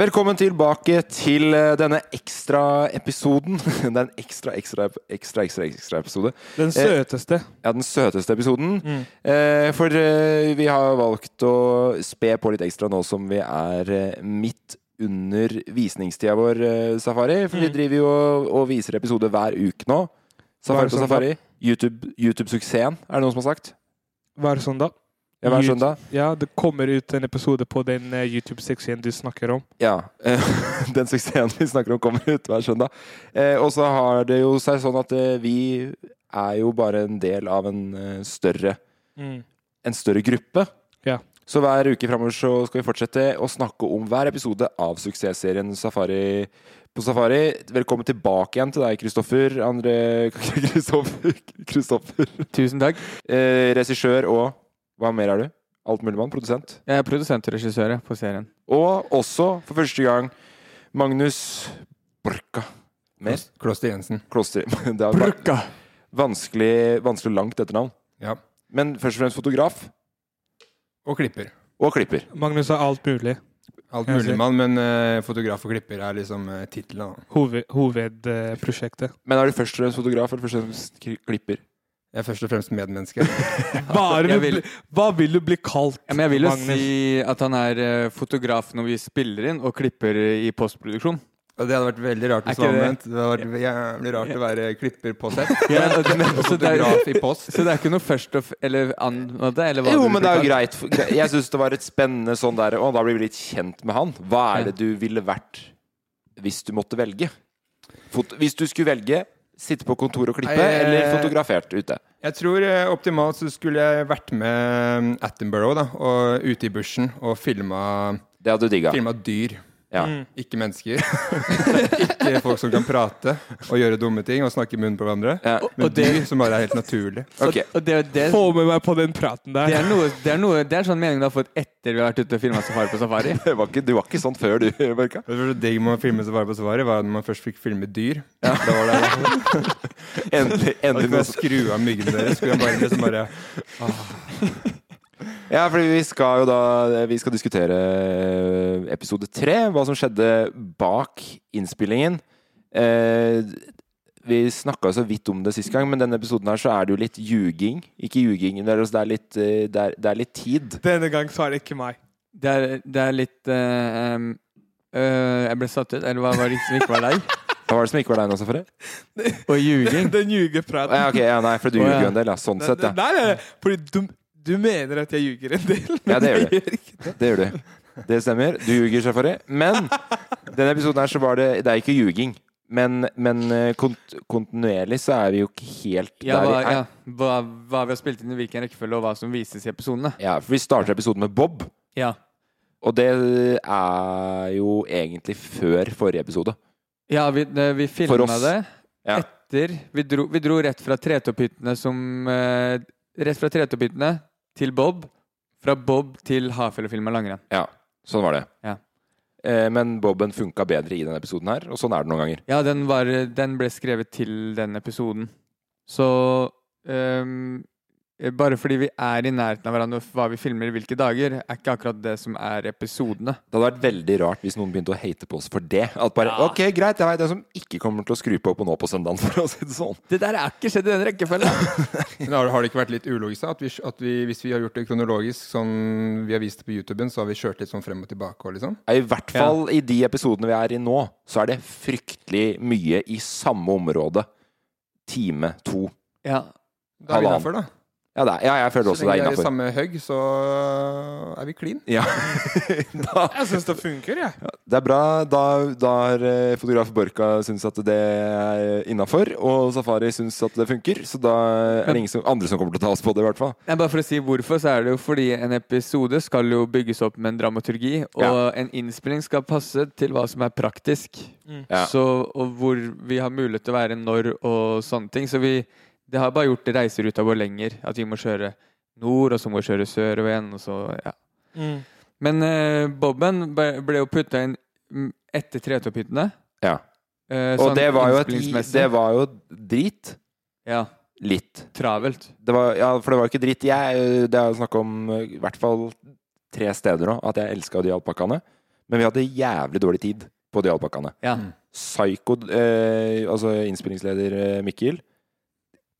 Velkommen tilbake til eh, denne ekstraepisoden. Det er en ekstra, ekstra, ekstra, ekstra, ekstra episode. Den søteste. Ja, den søteste episoden. Mm. for eh, vi har valgt å spe på litt ekstra nå som vi er eh, midt under visningstida vår, eh, Safari. For vi driver jo og, viser episode hver uke nå. Safari på. Safari. YouTube- YouTube-suksessen, er det noen som har sagt? Hver søndag. Ja, hver søndag. Ja, det kommer ut en episode på den eh, YouTube-suksessen du snakker om. Ja. eh, Den suksessen vi snakker om, kommer ut hver søndag. Eh, og så har det jo seg sånn at vi er jo bare en del av en større En større gruppe. Ja. Så hver uke framover så skal vi fortsette å snakke om hver episode av suksessserien Safari på Safari. Velkommen tilbake igjen til deg, Kristoffer. Andre Kristoffer. Kristoffer. Tusen takk. Eh, Regissør og Hva mer er du? Altmuligmann? Produsent? Jeg er produsent og regissør på serien. Og også, for første gang, Magnus Borka. Mer? Kloster Jensen. Kloster. Det er bare vanskelig, vanskelig langt etternavn. Ja. Men først og fremst fotograf Og klipper. og klipper. Magnus har alt mulig. Alt mulig mann, men uh, fotograf og klipper er liksom uh, tittelen. Hovedprosjektet. Hoved, hovedprosjektet. Men er du først og fremst fotograf eller først og fremst klipper? Jeg er først og fremst medmenneske. Hva, er det du vil- hva vil du bli kalt, Ja, men jeg vil jo Magnus? si at han er eh, fotograf når vi spiller inn, og klipper i postproduksjon. Og det hadde vært veldig rart hvis det var omvendt. Det hadde vært jævlig rart å være klipper på sett. Ja, og det- og så det er- fotograf i post. Så det er ikke noe først og Eller annet? Eller hva Jo, men det er jo greit. Jeg syns det var et spennende sånn der Å, da blir vi litt kjent med han. Hva er det du ville vært hvis du måtte velge? Hvis du skulle velge sitte på kontor og klippe, Nei, eller eh, fotografert ute? Jeg tror eh, optimalt så skulle jeg vært med Attenborough da, og ute i bushen og filma dyr. Ja. Ikke mennesker. ikke folk som kan prate og gjøre dumme ting og snakke i munnen på hverandre. Ja. Men Og det- dyr som bare er helt naturlig. Okay. Og det, det, Få med meg på den praten det, der. er noe, det, er noe, det er sånn mening du har fått etter vi har vært ute og filma safari på safari. Det var ikke, du var ikke sånn før, du, Børka. Det digg med å filme safari på safari, var når man først fikk filme dyr. Da var det Endelig, endelig Og skru av myggene deres. Skulle jeg bare liksom bare Ja, for vi skal jo da Vi skal diskutere episode tre. Hva som skjedde bak innspillingen. Eh, vi snakka så vidt om det sist gang, men denne episoden her så er det jo litt ljuging. Ikke ljuging, det er, det er, litt, eh, det er, det er litt tid. Denne gang så er det ikke meg. Det er, det er litt uh, øh, Jeg ble satt ut. Eller hva var det som ikke var deg? Hva var det som ikke var deg nå, Safari? Og ljuging. Den ljugepraten. Ja, okay, ja, nei, for du ljuger jo en del, ja. Sånn sett, ja. Nei, nei, nei, fordi du, mener at jeg ljuger en del. men Ja, det gjør du. det. Det gjør du. Det stemmer. Du ljuger, Safari. Men denne episoden her så var det Det er ikke ljuging. Men, men eh, kont kontinuerlig så er vi jo ikke helt Ja, der hva, vi er. ja, hva, hva vi har spilt inn i hvilken rekkefølge, og hva som vises i episodene. Ja, for vi starter episoden med Bob. Ja. Og det er jo egentlig før forrige episode. Ja, vi, vi filma oss. det Ja. etter vi dro, vi dro rett fra Tretopphyttene som eh, Rett fra Tretopphyttene til Bob. Fra Bob til Hafjellfilm og langrenn. ja, sånn var det. Ja. Eh, men Boben funka bedre i denne episoden her, og sånn er det noen ganger. Ja, den, var, den ble skrevet til den episoden. Så ehm, bare fordi vi er i nærheten av hverandre og hva vi filmer i hvilke dager, er ikke akkurat det som er episodene. Det hadde vært veldig rart hvis noen begynte å hate på oss for det. At bare, ok, greit, jeg vet en som ikke kommer til å skru på på nå på søndagen, for å si det sånn. Det der er ikke skjedd i den rekkefølgen! Men har, har det ikke vært litt ulogisk da? At, vi, at vi, hvis vi har gjort det kronologisk, sånn vi har vist det på YouTuben, så har vi kjørt litt sånn frem og tilbake og liksom? I hvert fall i de episodene vi er i nå, så er det fryktelig mye i samme område. Time to. ja. Da er vi innafor, da. Ja, det er, ja jeg føler også det lenge er vi er i samme hugg, så er vi clean. Ja. da, Jeg syns det funker, jeg. det er bra. Da, da har eh, fotograf Borka syns at det er innafor, og Safari syns at det funker. Så da er det ingen som, andre som kommer til å ta oss på det, i hvert fall. Ja, bare for å si hvorfor, så er det jo fordi en episode skal jo bygges opp med en dramaturgi, og Ja. en innspilling skal passe til hva som er praktisk. Ja. Så, og hvor vi har mulighet til å være når og sånne ting. Så vi, det har bare gjort reiseruta vår lenger. At vi må kjøre nord, og så må vi kjøre sørover igjen. Og så, ja. Mm. Men uh, Bobben ble, jo putta inn etter Tretopphyttene. Ja. Eh, Og sånn det var, jo et, det var jo drit. Ja, Litt. travelt. Det var, ja, for det var jo ikke dritt. Jeg, det er jo snakk om eh, i hvert fall tre steder nå at jeg elska de alpakkaene. Men vi hadde jævlig dårlig tid på de alpakkaene. Ja. Psycho, eh, altså innspillingsleder Mikkel,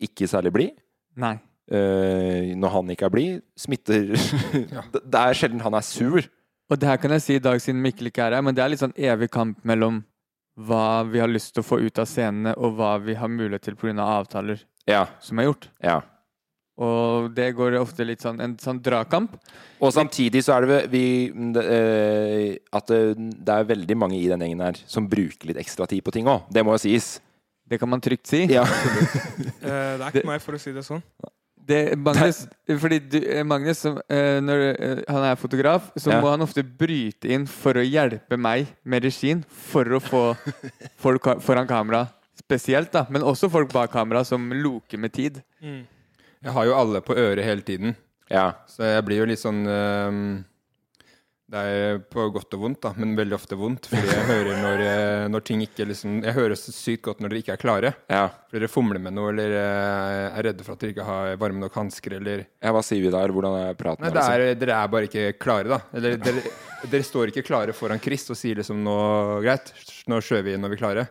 ikke særlig blid. Nei. Eh, når han ikke er blid, smitter det, det er sjelden han er sur. Og det her kan jeg si i dag siden Mikkel ikke er her, men det er litt sånn evig kamp mellom hva vi har lyst til å få ut av scenene, og hva vi har mulighet til pga. avtaler Ja, som er gjort. ja. Og det går ofte litt sånn en sånn dragkamp. Og samtidig så er det vi det, eh, At det er veldig mange i den gjengen her som bruker litt ekstra tid på ting òg. Det må jo sies. Det kan man trygt si. Ja. Eh, det er ikke meg, for å si det sånn. Det, Magnus, fordi du, eh, Magnus som, uh, når uh, han er fotograf, så Ja. må han ofte bryte inn for å hjelpe meg med regien, for å få folk foran kamera spesielt, da. Men også folk bak kamera som loker med tid. Mm. Jeg har jo alle på øret hele tiden, ja. så jeg blir jo litt sånn ehm, Det er på godt og vondt, da, men veldig ofte vondt. Fordi jeg hører når, eh, når ting ikke liksom Jeg hører så sykt godt når dere ikke er klare. ja. Fordi dere fomler med noe, eller eh, er redde for at dere ikke har varme nok hansker, eller ja. Hva sier vi der? Hvordan er praten? Nei, det liksom? er, dere er bare ikke klare, da. Eller dere, dere står ikke klare foran Chris og sier liksom nå Greit, nå kjører vi når vi er klare.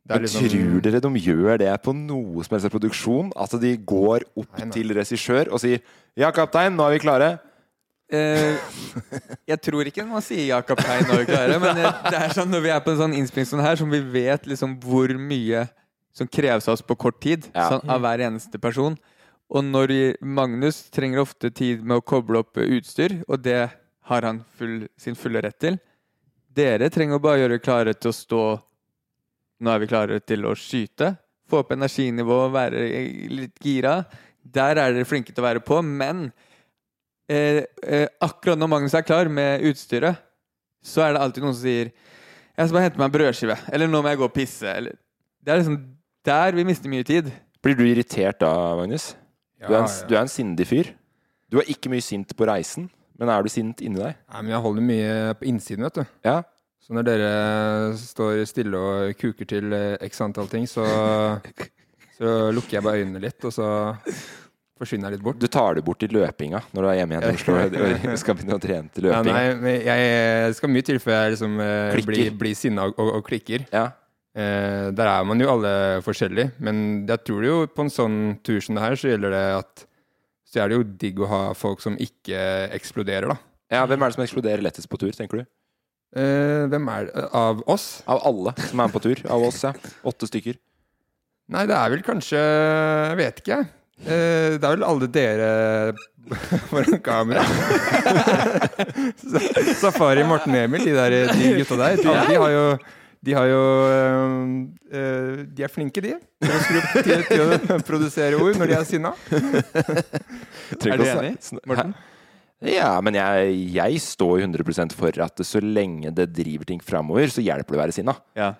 Det er Men liksom tror dere de gjør det på noe som helst produksjon? At de går opp Nei, nei. til regissør og sier 'Ja, kaptein, nå er vi klare'? Eh, jeg tror ikke man sier ja, kaptein, vi klarer men det er sånn når vi er på en sånn innspilling sånn her, som vi vet liksom hvor mye som kreves av oss på kort tid, Ja. sånn, av hver eneste person. Og når Magnus trenger ofte tid med å koble opp utstyr, og det har han full, sin fulle rett til. Dere trenger bare gjøre klare til å stå Nå er vi klare til å skyte. Få opp energinivået, være litt gira. Der er dere flinke til å være på, men eh, eh, akkurat når Magnus er klar med utstyret, så er det alltid noen som sier 'Jeg skal bare hente meg en brødskive', eller 'nå må jeg gå og pisse'. Eller, det er liksom der vi mister mye tid. Blir du irritert da, Magnus? ja, Du er, en, ja. du er en sindig fyr. Du er ikke mye sint på reisen, men er du sint inni deg? Nei, men jeg holder mye på innsiden, vet du. Ja. Så når dere står stille og kuker til eh, x antall ting, så, så lukker jeg bare øynene litt, og så forsvinner litt bort. Du tar det bort i løpinga når du er hjemme igjen i Oslo og skal begynne å trene til Ja, løping. nei, men jeg, skal mye til før jeg liksom eh, blir, blir sinna og, og, og klikker. Ja. Eh, der er man jo alle forskjellige, men jeg tror jo på en sånn tur som det her, så gjelder det at så er det jo digg å ha folk som ikke eksploderer, da. ja, Hvem er det som eksploderer lettest på tur, tenker du? Eh, hvem er det? Av oss? Av alle som er med på tur? Av oss, ja. Åtte stykker. Nei, det er vel kanskje Jeg vet ikke, jeg. Eh, det er vel alle dere foran kamera. Safari, Morten Emil, de, der, de gutta der, de, de har jo de har jo øh, eh, De er flinke, de. Til å, skru, til, til å produsere ord når de er sinna. Er du enig, Morten? Ja, men jeg, jeg står 100% for at så lenge det driver ting framover, så hjelper det å være sinna. Ja.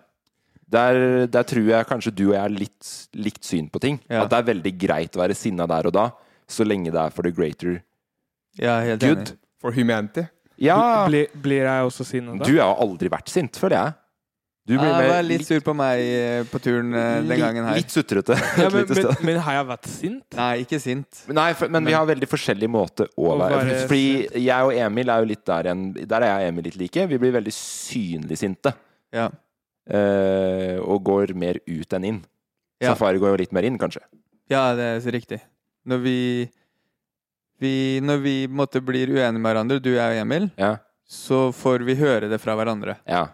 Der, der tror jeg kanskje du og jeg er litt likt syn på ting. Ja. At det er veldig greit å være sinna der og da, så lenge det er for the greater Ja, helt good. enig. For humanity. Ja, Blir, blir jeg også sinna da? du har aldri vært sint, føler jeg. Du ble Jeg mer- var litt sur på meg eh, på turen eh, den litt- gangen her. Litt sutrete. ja, men, men, men har jeg vært sint? Nei, ikke sint. Men Nei, for, men vi har veldig forskjellig måte å være Fordi jeg og Emil er jo litt der igjen Der er jeg og Emil litt like. Vi blir veldig synlig sinte. Ja. Eh, og går mer ut enn inn. Ja. Safari går jo litt mer inn, kanskje. Ja, det er så riktig. Når vi, vi Når vi måtte blir uenige med hverandre, du, jeg og Emil, Ja. så får vi høre det fra hverandre. ja.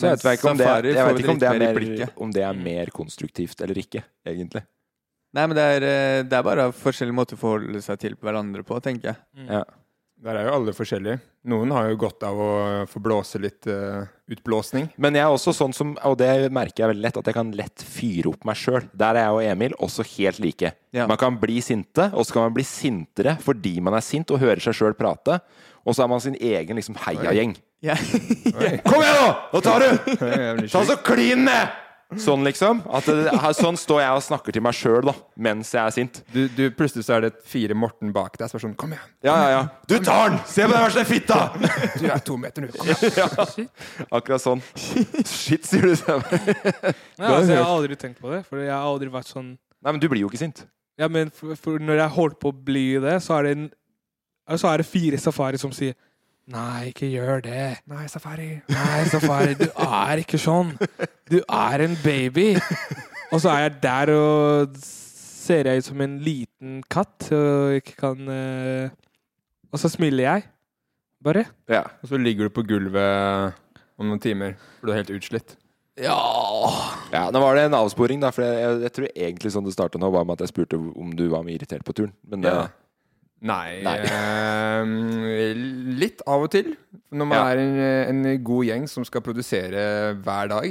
Så jeg vet ikke om det, Safari jeg vet ikke om det, er mer om det er mer konstruktivt eller ikke, egentlig. Nei, men det er, eh, det er bare forskjellige måter å forholde seg til hverandre på, tenker jeg. Ja. Der er jo alle forskjellige. Noen har jo godt av å få blåse litt uh, utblåsning. Men jeg er også sånn som, og det merker jeg veldig lett, at jeg kan lett fyre opp meg sjøl. Der er jeg og Emil også helt like. Ja. Man kan bli sinte, og så kan man bli sintere fordi man er sint og hører seg sjøl prate. Og så er man sin egen liksom heiagjeng. Ja. Kom igjen, nå! Nå tar du! Ta så klin ned! Sånn, liksom. At det, sånn står jeg og snakker til meg sjøl mens jeg er sint. Du, du, plutselig så er det fire Morten bak deg som er sånn Kom igjen! Ja, ja, ja. Du tar den! Se på den verste fitta! Du er to meter nå. Kom igjen. Ja, akkurat sånn. Shit, sier du. Nei, altså, jeg har aldri tenkt på det. For jeg har aldri vært sånn Nei, men du blir jo ikke sint. Ja, men for, for når jeg holdt på å bli det, så er det, en, så er det fire safari som sier Nei, ikke gjør det. Nei, Safari. Nei, Safari, du er ikke sånn. Du er en baby. Og så er jeg der og ser jeg ut som en liten katt og ikke kan uh... Og så smiler jeg. Bare. Ja. Og så ligger du på gulvet om noen timer, for du er helt utslitt. Ja Ja, Nå var det en avsporing, da. For jeg, jeg tror egentlig sånn det starta nå, var med at jeg spurte om du var irritert på turen. Men det, Ja. Nei, Nei. eh, litt av og til. Når man Ja. er en, en god gjeng som skal produsere hver dag,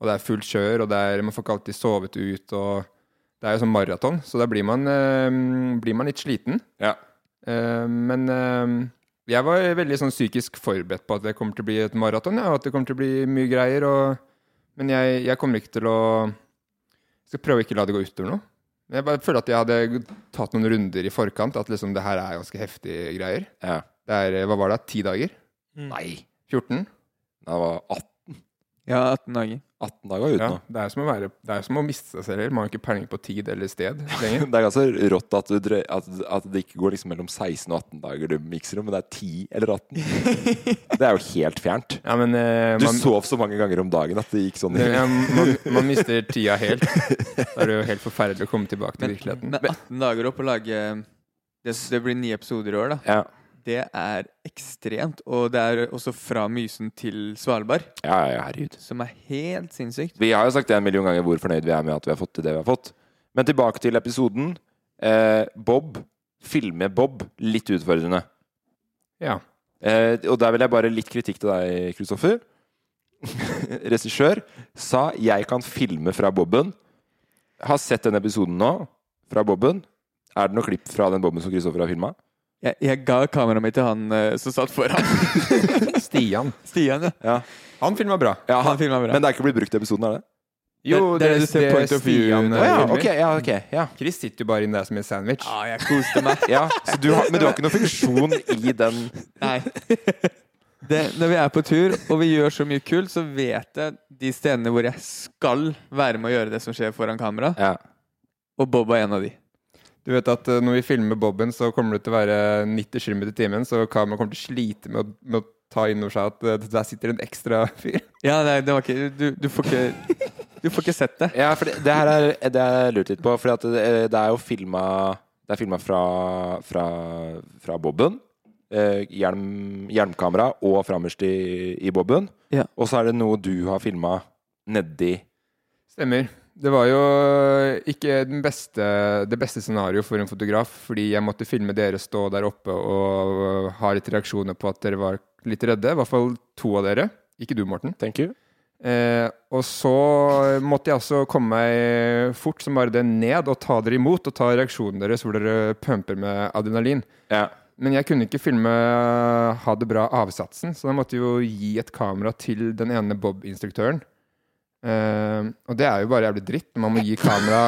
og det er fullt kjør, og er, man får ikke alltid sovet ut, og det er jo sånn maraton, så da blir man, eh, blir man litt sliten. Ja. Eh, men jeg var veldig sånn psykisk forberedt på at det kommer til å bli et maraton, ja, og at det kommer til å bli mye greier. Og, men jeg, jeg kommer ikke til å Jeg skal prøve å ikke la det gå utover noe. Men Jeg bare føler at jeg hadde tatt noen runder i forkant. At liksom det her er ganske heftige greier. ja. Det er, hva var det, ti dager? Nei. 14? Det var 18, Ja, 18 dager. 18 dager uten Ja, nå. det er som å, være, det er som å miste seg selv. Man har ikke peiling på tid eller sted lenger. Det er ganske rått at, du, drø- at, at det ikke går liksom mellom 16 og 18 dager du mikser om men det er 10 eller 18. Det er jo helt fjernt. Ja, men eh, Du man, sov så mange ganger om dagen at det gikk sånn. det, ja, man, man mister tida helt. Da er det jo helt forferdelig å komme tilbake til Men, virkeligheten. men 18 dager opp å lage det, det blir ni episoder i år, da. Ja. Det er ekstremt. Og det er også fra Mysen til Svalbard, Ja, ja, herregud. som er helt sinnssykt. Vi har jo sagt det en million ganger hvor fornøyd vi er med at vi har fått til det vi har fått. Men tilbake til episoden. Eh, Bob. Filme Bob. Litt utfordrende. Ja. Eh, og der vil jeg bare litt kritikk til deg, Kristoffer. Regissør sa 'jeg kan filme fra Boben'. Har sett den episoden nå, fra Boben. Er det noe klipp fra den Boben som Kristoffer har filma? Jeg, jeg ga kameraet mitt til han eh, som satt foran. Stian. Stian, ja. Ja. Han filma bra. ja Han filma bra. Men det er ikke blitt brukt i episoden, er det? Jo, Det- det det ser point of view- Stian Å eh, ja, filmer. ok. Ja, ok, ja. Chris sitter jo bare inni der som en sandwich. Ja, jeg koste meg. ja så du har, men du har ikke noen funksjon i den Nei. Det, når vi er på tur og vi gjør så mye kult, så vet jeg de stedene hvor jeg skal være med å gjøre det som skjer foran kamera. Ja. Og Bob er en av de. Du vet at eh, når vi filmer Bobben, så kommer det til å være 90 km i timen, så kameraet kommer til å slite med å, med å ta inn over seg at eh, der sitter en ekstra fyr. Ja, det, det var ikke du, du får ikke Du får ikke sett det. Ja, for det, det her er det har jeg lurt litt på. For det, det er jo filma Det er filma fra, fra, fra Bobben. Eh, hjelm, hjelmkamera og framerst i, i Bobben. Ja. Og så er det noe du har filma nedi Stemmer. Det var jo ikke den beste, det beste scenarioet for en fotograf, fordi jeg måtte filme dere stå der oppe og ha litt reaksjoner på at dere var litt redde. I hvert fall to av dere. Ikke du, Morten. Thank you. Eh, og så måtte jeg altså komme meg fort som bare det ned og ta dere imot og ta reaksjonen deres hvor dere pumper med adrenalin. Ja. Men jeg kunne ikke filme Ha det bra-avsatsen, så da måtte jeg jo gi et kamera til den ene Bob-instruktøren. Eh, Og det er jo bare jævlig dritt når man må gi kamera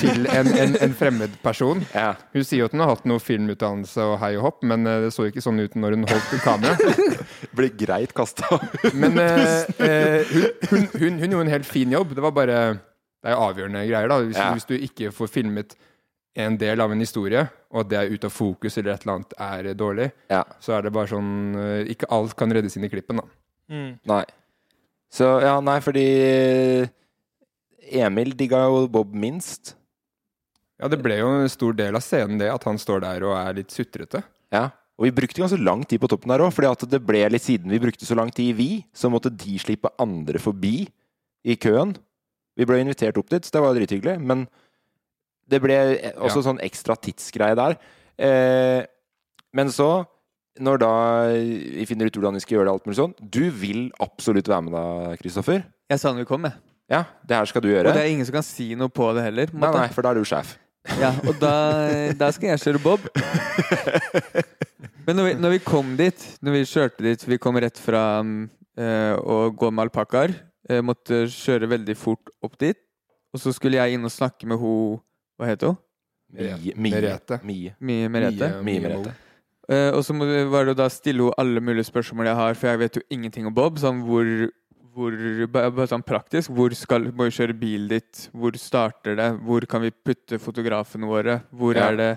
til en, en, en fremmed person. Ja. Hun sier jo at hun har hatt noe filmutdannelse og hei og hopp, men eh, det så ikke sånn ut når hun holdt kamera. Blir greit kasta. Men uh, uh, hun, hun, hun, hun gjorde en helt fin jobb. Det var bare Det er jo avgjørende greier, da. Hvis, Ja. hvis du ikke får filmet en del av en historie, og det er ute av fokus eller et eller annet er dårlig, Ja. så er det bare sånn Ikke alt kan reddes inn i klippen, da. Mm. Nei. Så ja, nei, fordi Emil digga jo Bob minst. Ja, det ble jo en stor del av scenen, det, at han står der og er litt sutrete. Ja. Og vi brukte ganske lang tid på toppen der òg, fordi det ble litt siden vi brukte så lang tid, vi, så måtte de slippe andre forbi i køen. Vi ble invitert opp dit, så det var drithyggelig. Men det ble også Ja. sånn ekstra tidsgreie der. Eh, men så, når da vi finner ut hvordan vi skal gjøre det, alt mulig sånn Du vil absolutt være med da, Kristoffer. Jeg sa når vi kom, jeg. Ja, det her skal du gjøre. Og det er ingen som kan si noe på det heller. Nei, nei, for da er du sjef. Ja, og da, da skal jeg kjøre Bob. Men når vi, når vi kom dit, når vi kjørte dit Vi kom rett fra eh, å gå med alpakkaer. Eh, måtte kjøre veldig fort opp dit. Og så skulle jeg inn og snakke med ho Hva heter hun? Mie. Mie. Merete. Mie. Mie Merete. Mie Merete. Eh, og så må var det å da stille henne alle mulige spørsmål jeg har, for jeg vet jo ingenting om Bob. Sånn hvor, hvor bare, sånn praktisk. Hvor skal må vi kjøre bilen ditt? Hvor starter det? Hvor kan vi putte fotografene våre? Hvor Ja. er det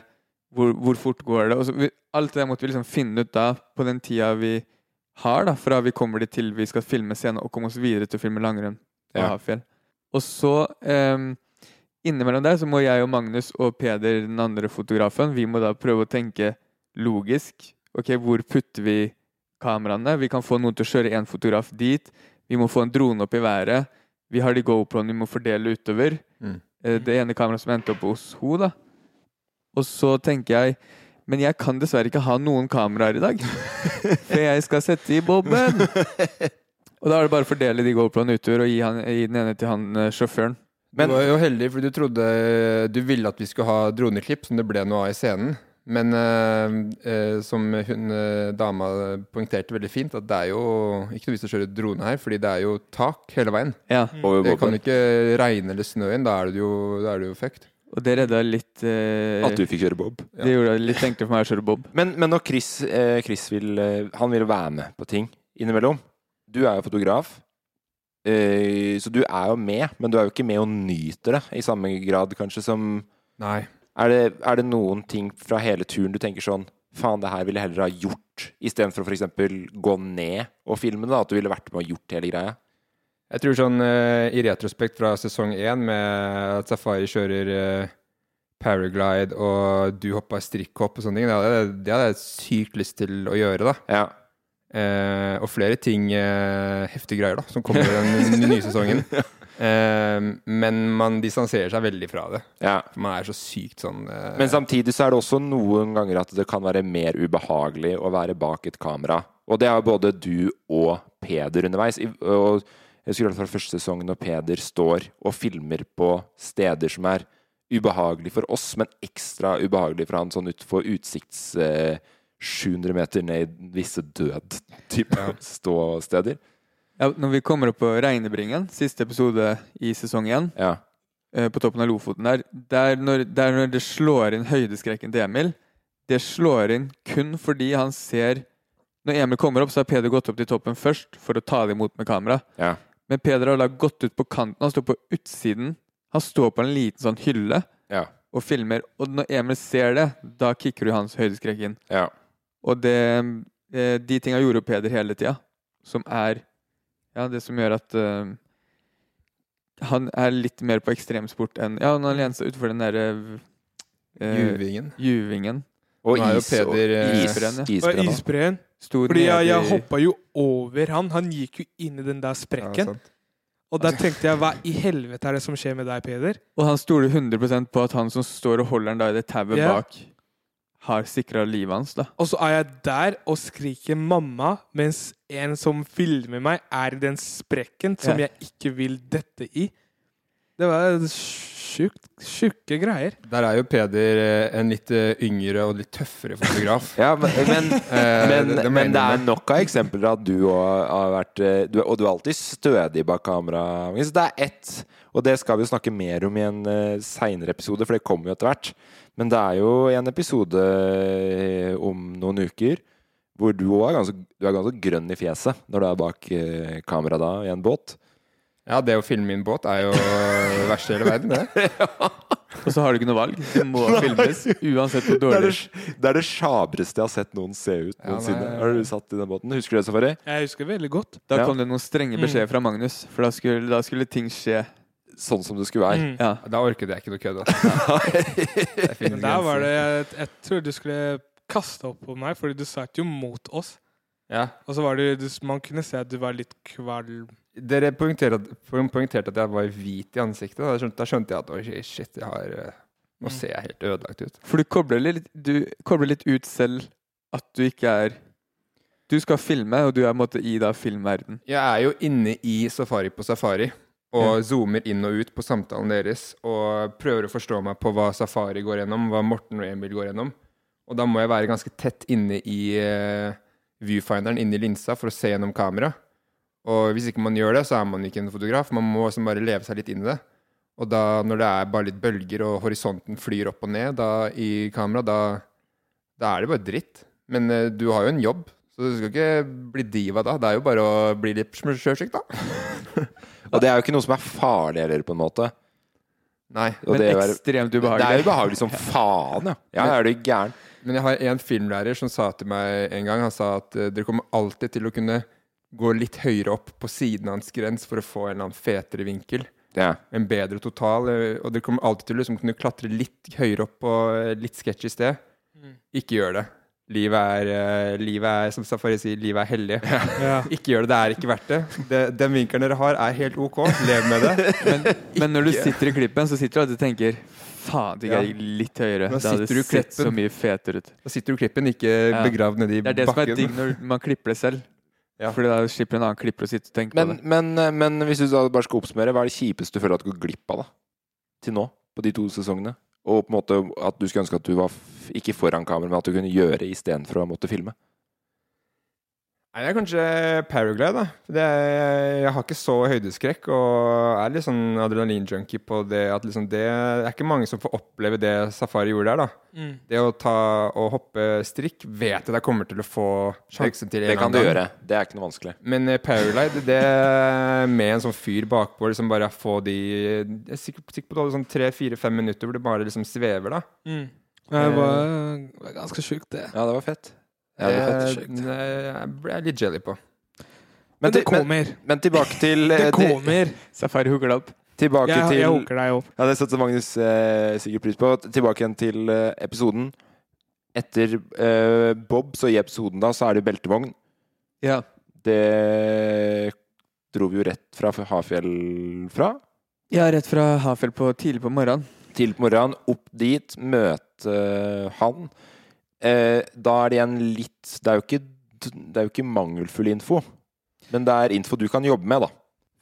hvor, hvor fort går det? Så, vi, alt det måtte vi liksom finne ut da, på den tida vi har, da, fra vi kommer dit til vi skal filme scenen og komme oss videre til å filme langrenn på Ja. Hafjell. Og så um, Innimellom der så må jeg og Magnus og Peder, den andre fotografen, vi må da prøve å tenke logisk. Ok, hvor putter vi kameraene? Vi kan få noen til å kjøre én fotograf dit. Vi må få en drone opp i været. Vi har de GoPro-ene vi må fordele utover. Mm. Eh, Det ene kameraet som endte opp hos henne, da. Og så tenker jeg Men jeg kan dessverre ikke ha noen kameraer i dag. For jeg skal sette i boben. Og da er det bare å fordele de GoPro-ene utover og gi, han, gi den ene til han eh, sjåføren. Men, du var jo heldig, for du trodde Du ville at vi skulle ha droneklipp, som det ble noe av i scenen. Men eh, eh, som hun eh, dama poengterte veldig fint, at det er jo ikke noe vits å kjøre drone her, fordi det er jo tak hele veien. Ja. Mm. Det kan jo ikke regne eller snø inn, da er det jo, da er det jo fucked. Og det redda litt eh, At du fikk kjøre Bob. Det gjorde det litt enklere for meg å kjøre Bob. Men, men når Chris, eh, Chris vil eh, Han vil være med på ting innimellom. Du er jo fotograf, eh, så du er jo med, men du er jo ikke med og nyter det i samme grad kanskje som Nei. Er det, er det noen ting fra hele turen du tenker sånn Faen, det her ville jeg heller ha gjort, istedenfor å f.eks. gå ned og filme det? At du ville vært med og gjort hele greia? Jeg tror sånn eh, i retrospekt fra sesong én, med at Safari kjører eh, paraglide og du hoppa strikkhopp og sånne ting, det hadde jeg sykt lyst til å gjøre, da. Ja. Eh, og flere ting, eh, heftige greier, da, som kommer i den nye sesongen. Eh, men man distanserer seg veldig fra det. ja. For man er så sykt sånn eh, Men samtidig så er det også noen ganger at det kan være mer ubehagelig å være bak et kamera. Og det er både du og Peder underveis. Og jeg husker hatt fra første sesong når Peder står og filmer på steder som er ubehagelig for oss, men ekstra ubehagelig for han sånn utenfor utsikts eh, 700 meter ned i visse død-type ståsteder. Ja, når vi kommer opp på Regnebringen, siste episode i sesong én, Ja. eh, på toppen av Lofoten der, der når, der når det slår inn høydeskrekken til Emil Det slår inn kun fordi han ser Når Emil kommer opp, så har Peder gått opp til toppen først for å ta det imot med kamera. Ja. Men Peder har da gått ut på kanten. Han står på utsiden. Han står på en liten sånn hylle Ja. og filmer. Og når Emil ser det, da kicker du hans høydeskrekk inn. ja. Og det, eh, de tinga gjorde Peder hele tida, som er ja, det som gjør at uh, han er litt mer på ekstremsport enn Ja, han lener seg utfor den derre uh, Juvingen. Juvingen. Og is Peder. Og isbreen. Ja. isbreen. Fordi jeg, jeg hoppa jo over han. Han gikk jo inn i den der sprekken. Ja, og da tenkte jeg, hva i helvete er det som skjer med deg, Peder? Og han stoler 100 på at han som står og holder den da i det tauet yeah. bak, har sikra livet hans. da. Og så er jeg der og skriker 'mamma', mens en som filmer meg, er i den sprekken som Ja. jeg ikke vil dette i. Det var Sjukt, Tjukke greier. Der er jo Peder eh, en litt eh, yngre og litt tøffere fotograf. Ja, men, men, Eh, men, det- det men det er nok av eksempler at du òg har vært du, Og du er alltid stødig bak kamera. Så det er ett, og det skal vi jo snakke mer om i en uh, seinere episode, for det kommer jo etter hvert. Men det er jo en episode om noen uker hvor du òg er, er ganske grønn i fjeset når du er bak kamera da i en båt. Ja, det å filme i en båt er jo det verste i hele verden, det. Og så har du ikke noe valg. Det må filmes uansett hvor Det er dårlig. det, det er det sjabreste jeg har sett noen se ut Ja, noensinne. Ja, Har du satt i den båten? Husker du det, Safari? Jeg husker veldig godt. Da Ja. kom det noen strenge beskjeder fra Magnus, for da skulle, da skulle ting skje. Sånn som det skulle være. Mm. Ja. Da orket jeg ikke noe kødd. Men der var det jeg, jeg tror du skulle kaste opp på meg, fordi du satt jo mot oss. Ja. Og så var det, du, man kunne se at du var litt kvalm. Dere poengterte at, poengterte at jeg var hvit i ansiktet. Da skjønte, da skjønte jeg at oi, shit, jeg har, eh, nå ser jeg helt ødelagt ut. For du kobler, litt, du kobler litt ut selv at du ikke er Du skal filme, og du er på en måte i da filmverden. Jeg er jo inne i Safari på Safari og zoomer inn og ut på samtalen deres og prøver å forstå meg på hva Safari går gjennom, hva Morten og Emil går gjennom. Og da må jeg være ganske tett inne i uh, viewfinderen, inne i linsa, for å se gjennom kamera. Og hvis ikke man gjør det, så er man ikke en fotograf. Man må liksom bare leve seg litt inn i det. Og da, når det er bare litt bølger, og horisonten flyr opp og ned da, i kamera, da, da er det bare dritt. Men uh, du har jo en jobb, så du skal ikke bli diva da. Det er jo bare å bli litt sjøsyk, da. Og det er jo ikke noe som er farlig heller, på en måte. Nei. Og Men det, er, ekstremt det er ubehagelig. ubehagelig som faen, ja. Ja, er du gæren? Men jeg har en filmlærer som sa til meg en gang Han sa at eh, dere kommer alltid til å kunne gå litt høyere opp på siden av en skrens for å få en eller annen fetere vinkel. Ja. En bedre total. eh, Og dere kommer alltid til å liksom kunne klatre litt høyere opp på litt sketsj i sted. Ikke gjør det. Livet er, eh, livet er, som Safari sier, livet er hellig. Ja. Ikke gjør det. Det er ikke verdt det. det. Den vinkelen dere har, er helt OK. Lev med det. Men, men når du sitter i klippen, så sitter du alltid og tenker Faen, det Ja. gikk litt høyere. Da Det hadde sitter du i sett så mye fetere ut. Da sitter du i klippen, ikke Ja. begravd nedi Det er det som er bakken. digg når man klipper det selv. Ja. Fordi da slipper en annen klipper å sitte og tenke Men, på det. men, eh, men hvis du bare skal oppsummere, hva er det kjipeste du føler at du går glipp av da? til nå? På de to sesongene? Og på en måte at du skulle ønske at du var ikke foran kamera, men at du kunne gjøre istedenfor å måtte filme? Nei, det er kanskje Paraglide, da. Er, jeg har ikke så høydeskrekk, og er litt sånn adrenalin-junkie på det at liksom det er ikke mange som får oppleve det Safari gjorde der, da. Mm. Det å ta og hoppe strikk vet jeg jeg kommer til å få sjansen til en Det eller kan du gjøre. Det er ikke noe vanskelig. Men uh, Paraglide, det med en sånn fyr bakpå, liksom bare få de Jeg er sikker, sikker på at det sånn tre, fire, fem minutter hvor det bare liksom svever, da. Mm. Det var, var ganske sjukt, det. Ja, det var fett. Ja, det det, det jeg ble jeg litt jelly på. Men det kommer. men, men tilbake til Det eh, til- kommer. Safari hooker deg opp. Tilbake Jeg, til jeg hooker deg opp. Ja, det satte Magnus eh, sikkert pris på. Tilbake igjen til eh, episoden. Etter eh, Bob, så i episoden da, så er det beltevogn. Ja. Det dro vi jo rett fra Hafjell fra. ja, rett fra Hafjell på tidlig på morgenen. Tidlig på morgenen, opp dit, møte han. Eh, da er det igjen litt Det er jo ikke, det er jo ikke mangelfull info, men det er info du kan jobbe med, da.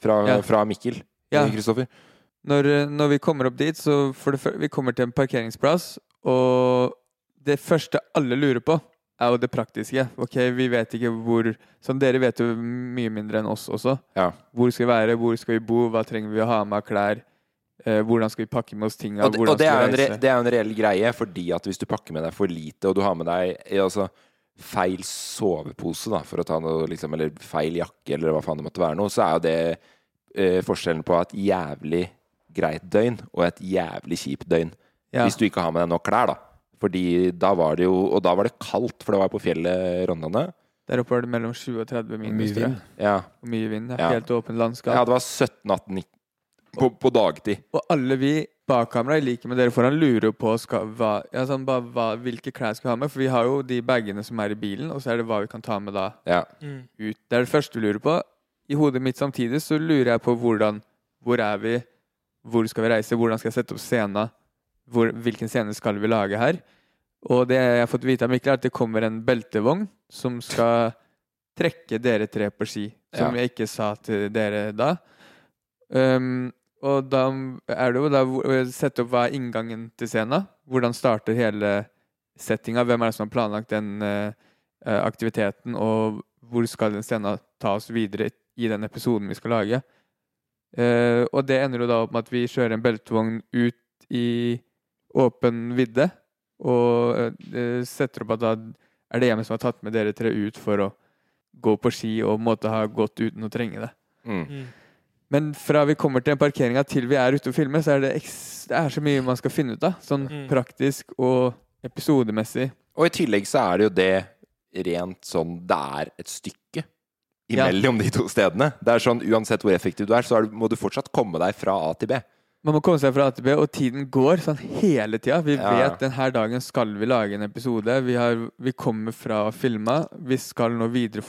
Fra, Ja. fra Mikkel. Ja. Kristoffer. Når, eh, når vi kommer opp dit, så for det, vi kommer til en parkeringsplass, og det første alle lurer på, er jo det praktiske. Ok, vi vet ikke hvor Som dere vet jo mye mindre enn oss også. Ja. Hvor skal vi være, hvor skal vi bo, hva trenger vi å ha med av klær? Eh, hvordan skal vi pakke med oss tinga? Og, det, og det, er re, det er jo en reell greie, fordi at hvis du pakker med deg for lite, og du har med deg eh, altså, feil sovepose, da, for å ta noe, liksom, eller feil jakke, eller hva faen det måtte være noe, så er jo det eh, forskjellen på et jævlig greit døgn og et jævlig kjipt døgn. Ja. Hvis du ikke har med deg nok klær, da. Fordi da var det jo Og da var det kaldt, for det var på fjellet Rondane. Der oppe var det mellom 20 og 30 minus. mye vind. Ja. Og mye vind. Ja. Helt åpent landskap. ja, det var 17, 18, 19 på, på dagtid. Og alle vi bak kamera, i like med dere foran, lurer jo på skal, hva, ja, sånn, bare, hva, hvilke klær skal vi ha med. For vi har jo de bagene som er i bilen, og så er det hva vi kan ta med da Ja. Mm. ut. Det er det første du lurer på. I hodet mitt samtidig så lurer jeg på hvordan Hvor er vi? Hvor skal vi reise? Hvordan skal jeg sette opp scenen? Hvor, hvilken scene skal vi lage her? Og det jeg har fått vite av Mikkel, er at det kommer en beltevogn som skal trekke dere tre på ski. Som Ja. jeg ikke sa til dere da. Um, Og da er det jo da å sette opp hva er inngangen til scenen. Hvordan starter hele settinga? Hvem er det som har planlagt den eh, eh, aktiviteten? Og hvor skal den scenen ta oss videre i den episoden vi skal lage? Uh, og det ender jo da opp med at vi kjører en beltevogn ut i åpen vidde. Og uh, setter opp at da er det hjemmet som har tatt med dere tre ut for å gå på ski og måtte ha gått uten å trenge det. Mm. Men fra vi kommer til parkeringa til vi er ute og filmer, så er det, det er så mye man skal finne ut av. Sånn Mm. praktisk og episodemessig. Og i tillegg så er det jo det rent sånn Det er et stykke Ja. imellom de to stedene. Det er sånn Uansett hvor effektiv du er, så er du, må du fortsatt komme deg fra A til B. Man må komme seg fra A til B, og tiden går sånn hele tida. Vi Ja. vet denne dagen skal vi lage en episode. Vi, har, vi kommer fra filma. Vi skal nå videre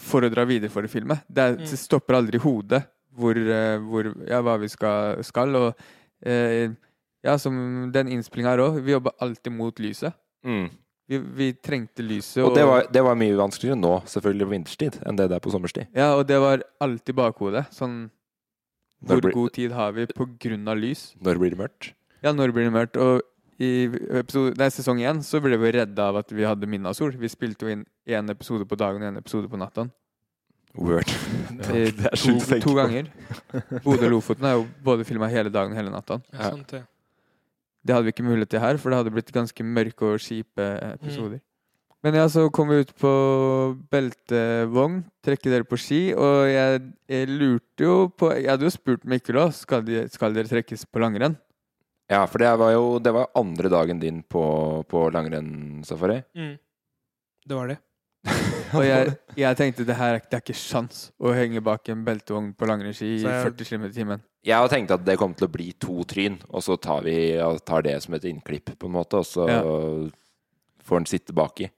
for å dra videre for å filme. Det, er, Mm. det stopper aldri i hodet hvor, eh, hvor, ja, hva vi skal. skal og eh, ja, som den innspillinga her òg. Vi jobber alltid mot lyset. Mm. Vi, vi trengte lyset. Og det var, det var mye vanskeligere nå, selvfølgelig på vinterstid, enn det det er på sommerstid. Ja, og det var alltid bakhodet. Sånn Hvor blir- god tid har vi på grunn av lys? Når blir det mørkt? Ja, når blir det mørkt? Og i episode, nei, sesong én så ble vi redda av at vi hadde midnattssol. Vi spilte jo inn én episode på dagen og én episode på natta. Word. Eh, Det er To, sjukt å tenke to ganger. Bodø og Lofoten er jo både filma hele dagen og hele natta. Ja, Ja. sant det. Det hadde vi ikke mulighet til her, for det hadde blitt ganske mørke og kjipe episoder. Mm. Men ja, så kom vi ut på beltevogn, trekke dere på ski, og jeg, jeg lurte jo på Jeg hadde jo spurt Mikkel òg, skal, de, skal dere trekkes på langrenn? Ja, for det var jo det var andre dagen din på, på langrennssafari. Mm. Det var det. Og jeg, jeg tenkte det her er- det er ikke sjans å henge bak en beltevogn på langrennsski i 40 km i timen. Jeg tenkte tenkt at det kom til å bli to tryn, og så tar vi tar det som et innklipp, på en måte, og så Ja. får den sitte baki.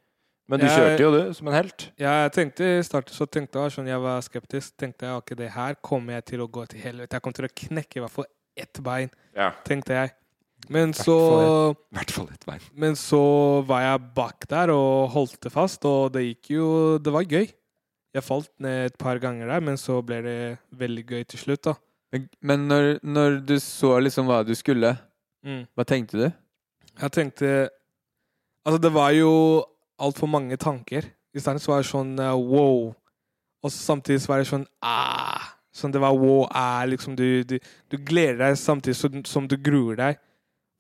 Men du Jeg- kjørte jo, du, som en helt. Ja, jeg tenkte i starten så tenkte jeg sånn, jeg var skeptisk. Tenkte jeg ok, det her kommer jeg til å gå til helvete. Jeg kommer til å knekke i hvert fall ett bein, Ja. tenkte jeg. Men Hvert så, fall ett men så var jeg bak der og holdt det fast, og det gikk jo Det var gøy. Jeg falt ned et par ganger der, men så ble det veldig gøy til slutt, da. Men, men når, når du så liksom hva du skulle, Mm. hva tenkte du? Jeg tenkte Altså, det var jo altfor mange tanker. I starten så var det sånn eh, wow. Og samtidig så var det sånn ah. Sånn det var wow, ah, liksom du, du, du gleder deg samtidig som, som du gruer deg.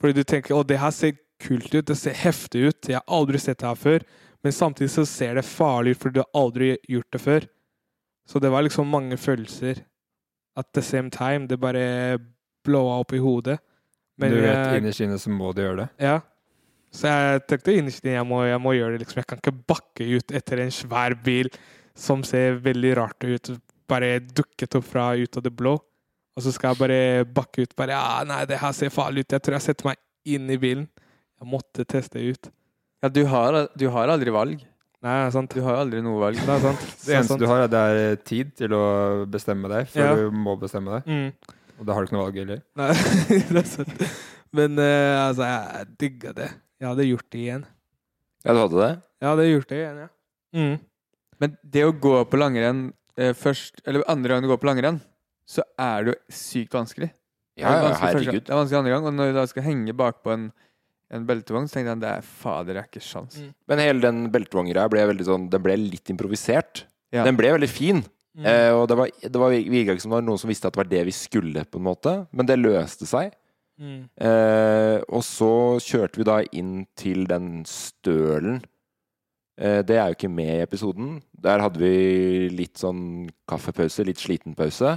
Fordi du tenker å, det her ser kult ut, det ser heftig ut. Jeg har aldri sett det her før. Men samtidig så ser det farlig ut, for du har aldri gjort det før. Så det var liksom mange følelser. At the same time, det bare blåa opp i hodet. Men du vet jeg- innerst inne så må du gjøre det. ja. Så jeg tenkte innerst inne jeg, må- jeg må gjøre det. liksom. Jeg kan ikke bakke ut etter en svær bil som ser veldig rart ut. Bare dukket opp fra ut av det blå. Og så skal jeg bare bakke ut. Bare ja, nei, det her ser farlig ut. Jeg tror jeg setter meg inn i bilen. Jeg måtte teste ut. Ja, du har, du har aldri valg. Nei, det er sant. Du har aldri noe valg. Det er sant. Det eneste du har, er det er tid til å bestemme deg, før Ja. du må bestemme deg. Mm. Og da har du ikke noe valg heller. Nei, det er sant. Men uh, altså, jeg digga det. Jeg hadde gjort det igjen. Ja, du hadde det? Jeg hadde gjort det igjen, ja. Mm. Men det å gå på langrenn eh, først, eller andre gang du går på langrenn, så er det jo sykt vanskelig. Ja, Det er vanskelig herregud. Det er vanskelig andre gang, og når du da skal henge bakpå en, en beltevogn, så tenkte jeg det er fader, det er ikke sjans. Mm. Men hele den beltevogngreia ble veldig sånn Den ble litt improvisert. Ja. Den ble veldig fin. Mm. Eh, og det var, det var virka ikke som det var noen som visste at det var det vi skulle, på en måte. Men det løste seg. Mm. Eh, og så kjørte vi da inn til den stølen. Eh, det er jo ikke med i episoden. Der hadde vi litt sånn kaffepause, litt sliten pause.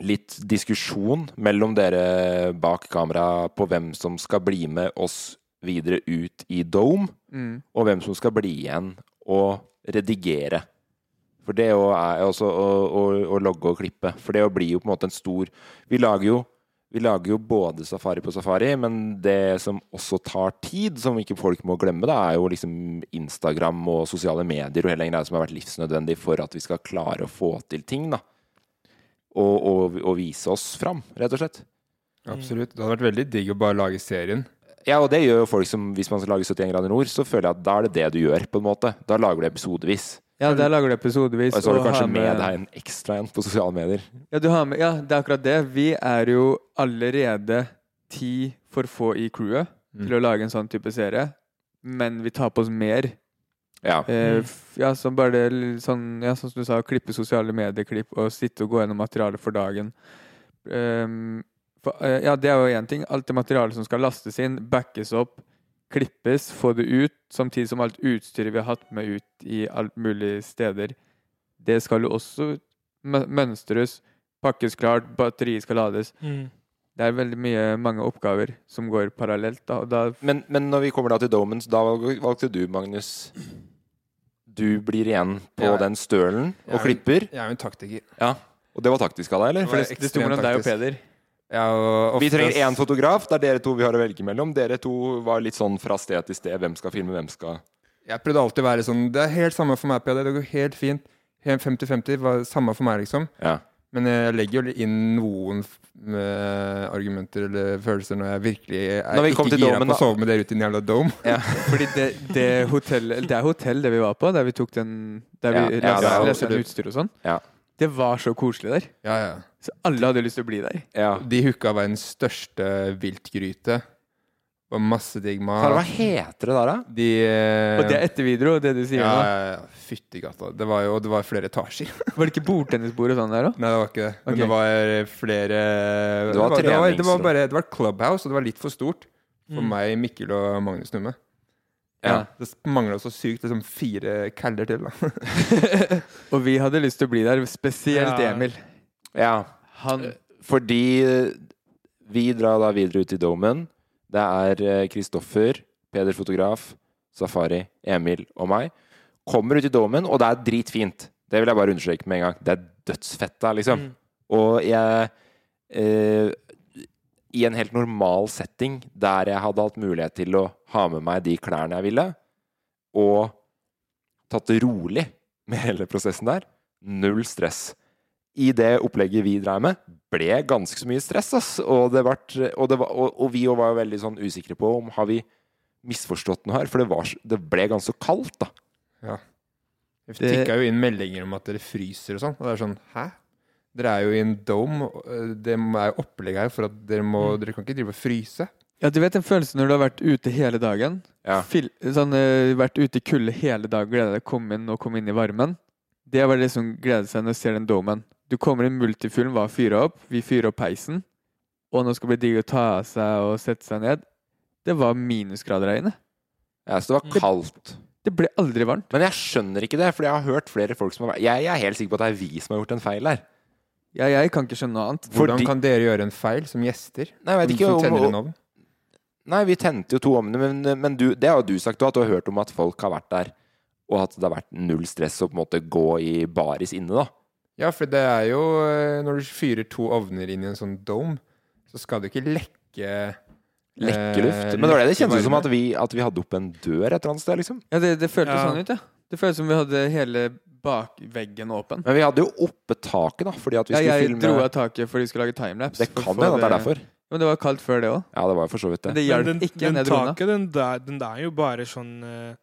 Litt diskusjon mellom dere bak kamera på hvem som skal bli med oss videre ut i Dome, Mm. og hvem som skal bli igjen og redigere. For det er også å, å, å logge og klippe. For det å blir jo på en måte en stor Vi lager jo vi lager jo både Safari på Safari, men det som også tar tid, som ikke folk må glemme, da, er jo liksom Instagram og sosiale medier og hele den greia som har vært livsnødvendig for at vi skal klare å få til ting. da og, og, og vise oss fram, rett og slett. Absolutt. Det hadde vært veldig digg å bare lage serien. Ja, og det gjør jo folk som Hvis man skal lage 71 grader nord, så føler jeg at da er det det du gjør, på en måte. Da lager du episodevis. Ja, der lager du episodevis. Og så har du kanskje har med deg en ekstra en på sosiale medier. Ja, du har med, ja, det er akkurat det. Vi er jo allerede ti for få i crewet til å lage en sånn type serie, men vi tar på oss mer. Ja. Eh, ja, som bare det, sånn, ja, sånn som du sa, klippe sosiale medieklipp og sitte og gå gjennom materialet for dagen. Ehm, for, eh, ja, det er jo én ting. Alt det materialet som skal lastes inn, backes opp, klippes, få det ut, samtidig som alt utstyret vi har hatt med ut i alt mulig steder, det skal jo også mønstres, pakkes klart, batteriet skal lades. Mm. Det er veldig mye, mange oppgaver som går parallelt. Da, og da Men, men når vi kommer da til Domens, da valgte du, Magnus Du blir igjen på Ja. den stølen er og klipper. Jeg er jo en taktiker. Ja. Og det var taktisk av deg, eller? Det var det sto mellom deg og Peder. Ja, og Vi trenger én fotograf. Det er dere to vi har å velge mellom. Dere to var litt sånn fra sted til sted. Hvem skal filme, hvem skal Jeg prøvde alltid å være sånn Det er helt samme for meg, Peder. Det går helt fint. Helt 50-50 var samme for meg, liksom. Ja. Men jeg legger jo inn noen eh, argumenter eller følelser når jeg virkelig er Når vi kom ikke til gira på å sove med dere ute i en jævla dome. Fordi det, det, hotell, det er hotell det vi var på, der vi tok den Der vi Ja, ja, leste, absolutt. utstyr og sånn. Ja. Det var så koselig der. Ja, ja. Så alle hadde lyst til å bli der. ja. De hooka verdens største viltgryte. Og masse digg mat. Hva heter det der, da? De eh, Og det er etter video, det du sier ja, nå. ja, ja. Fytti gata. Det var jo det var flere etasjer. Var det ikke bordtennisbord og sånn der òg? Nei, det var ikke det. Men okay. det var flere Det var det, var, det, var, det, var bare, det var clubhouse, og det var litt for stort for Mm. meg, Mikkel og Magnus Numme. Ja. Det mangla så sykt liksom fire caller til. da Og vi hadde lyst til å bli der, spesielt Ja. Emil. ja. Han Fordi vi drar da videre ut i domen. Det er Kristoffer, Peder fotograf, Safari, Emil og meg. Kommer ut i domen, og det er dritfint. Det vil jeg bare understreke med en gang. Det er dødsfett der, liksom. Mm. Og jeg eh, I en helt normal setting, der jeg hadde hatt mulighet til å ha med meg de klærne jeg ville, og tatt det rolig med hele prosessen der, null stress. I det opplegget vi dreiv med, ble ganske så mye stress, ass. Og, det ble, og, det var, og, og vi var jo veldig sånn usikre på om har vi misforstått noe her, for det, var, det ble ganske så kaldt, da. Ja. Det tikka jo inn meldinger om at dere fryser og sånn. Og det er sånn Hæ? Dere er jo i en dome. eh, Det er jo opplegg her for at dere må Mm. Dere kan ikke drive og fryse. Ja, du vet den følelsen når du har vært ute hele dagen? Ja. Fil, sånn, eh, vært ute i kulde hele dag, gleder deg til å komme inn og komme inn i varmen. Det var det som gleder seg når du ser den domen. Du kommer inn multifullen, var fyra opp, vi fyrer opp peisen, og nå skal det bli digg å ta av seg og sette seg ned. Det var minusgrader her inne. Ja, så det var kaldt. Det ble aldri varmt. Men jeg skjønner ikke det, for jeg har hørt flere folk som har vært Jeg er helt sikker på at det er vi som har gjort en feil her. Ja, jeg kan ikke skjønne noe annet. Hvordan Fordi- kan dere gjøre en feil som gjester? Nei, jeg vet ikke som om- tenner en ovn? Nei, vi tente jo to ovner, men, men du, det har jo du sagt òg, at du har hørt om at folk har vært der, og at det har vært null stress å på en måte gå i baris inne, da. Ja, for det er jo eh, Når du fyrer to ovner inn i en sånn dome, så skal det ikke lekke Lekke luft. eh, Men det var det det som at vi, at vi hadde opp en dør et eller annet sted, liksom. Ja, det, det føltes Ja. sånn ut, ja. Det føltes som vi hadde hele bakveggen åpen. Men vi hadde jo oppe taket, da, fordi at vi Ja, skulle jeg dro av taket fordi vi skulle lage timelapse. Det kan hende at det er derfor. Men det var kaldt før det òg. Ja, det var for så vidt Men det. det Men hjalp den, ikke den den taket, den der, den der er jo bare sånn eh,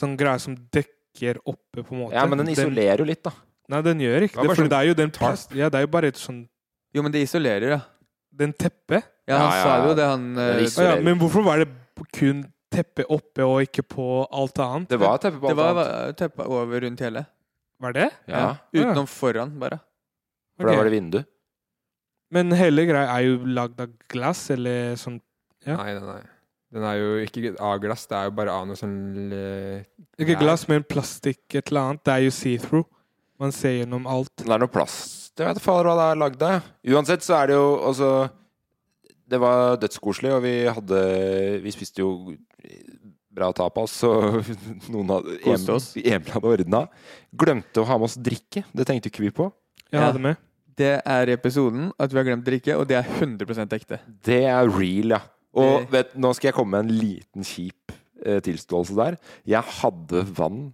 Sånn greie som dekker oppe, på en måte. Ja, men den isolerer jo litt, da. Nei, den gjør ikke Det det. For sånn det er jo den plast... Ja, det er jo bare et sånn Jo, men det isolerer, ja. Den teppe. Ja, han Ja, ja, sa jo det, han Den Det Å ja, isolerer. men hvorfor var det kun teppe oppe og ikke på alt annet? Det var teppe på Det alt var annet. var teppe over rundt hele. Var det? Ja, Utenom foran, bare. for da Ok. var det vindu. Men hele greia er jo lagd av glass, eller sånn Ja. Nei, nei, nei. Den er jo ikke av glass, det er jo bare av noe sånn eh, Ikke Nei. glass, men plastikk, et eller annet. Det er jo see-through. Man ser gjennom alt. Det er noe plast Jeg vet ikke fader hva det er lagd av. Uansett så er det jo altså Det var dødskoselig, og vi hadde Vi spiste jo bra tapas, og noen hadde Koste oss. Emil hadde ordna. Glemte å ha med oss drikke. Det tenkte ikke vi på. Jeg Ja. hadde med. Det er i episoden at vi har glemt drikke, og det er 100% ekte. Det er real, ja. Og Det- vet, nå skal jeg komme med en liten kjip eh, tilståelse der. Jeg hadde vann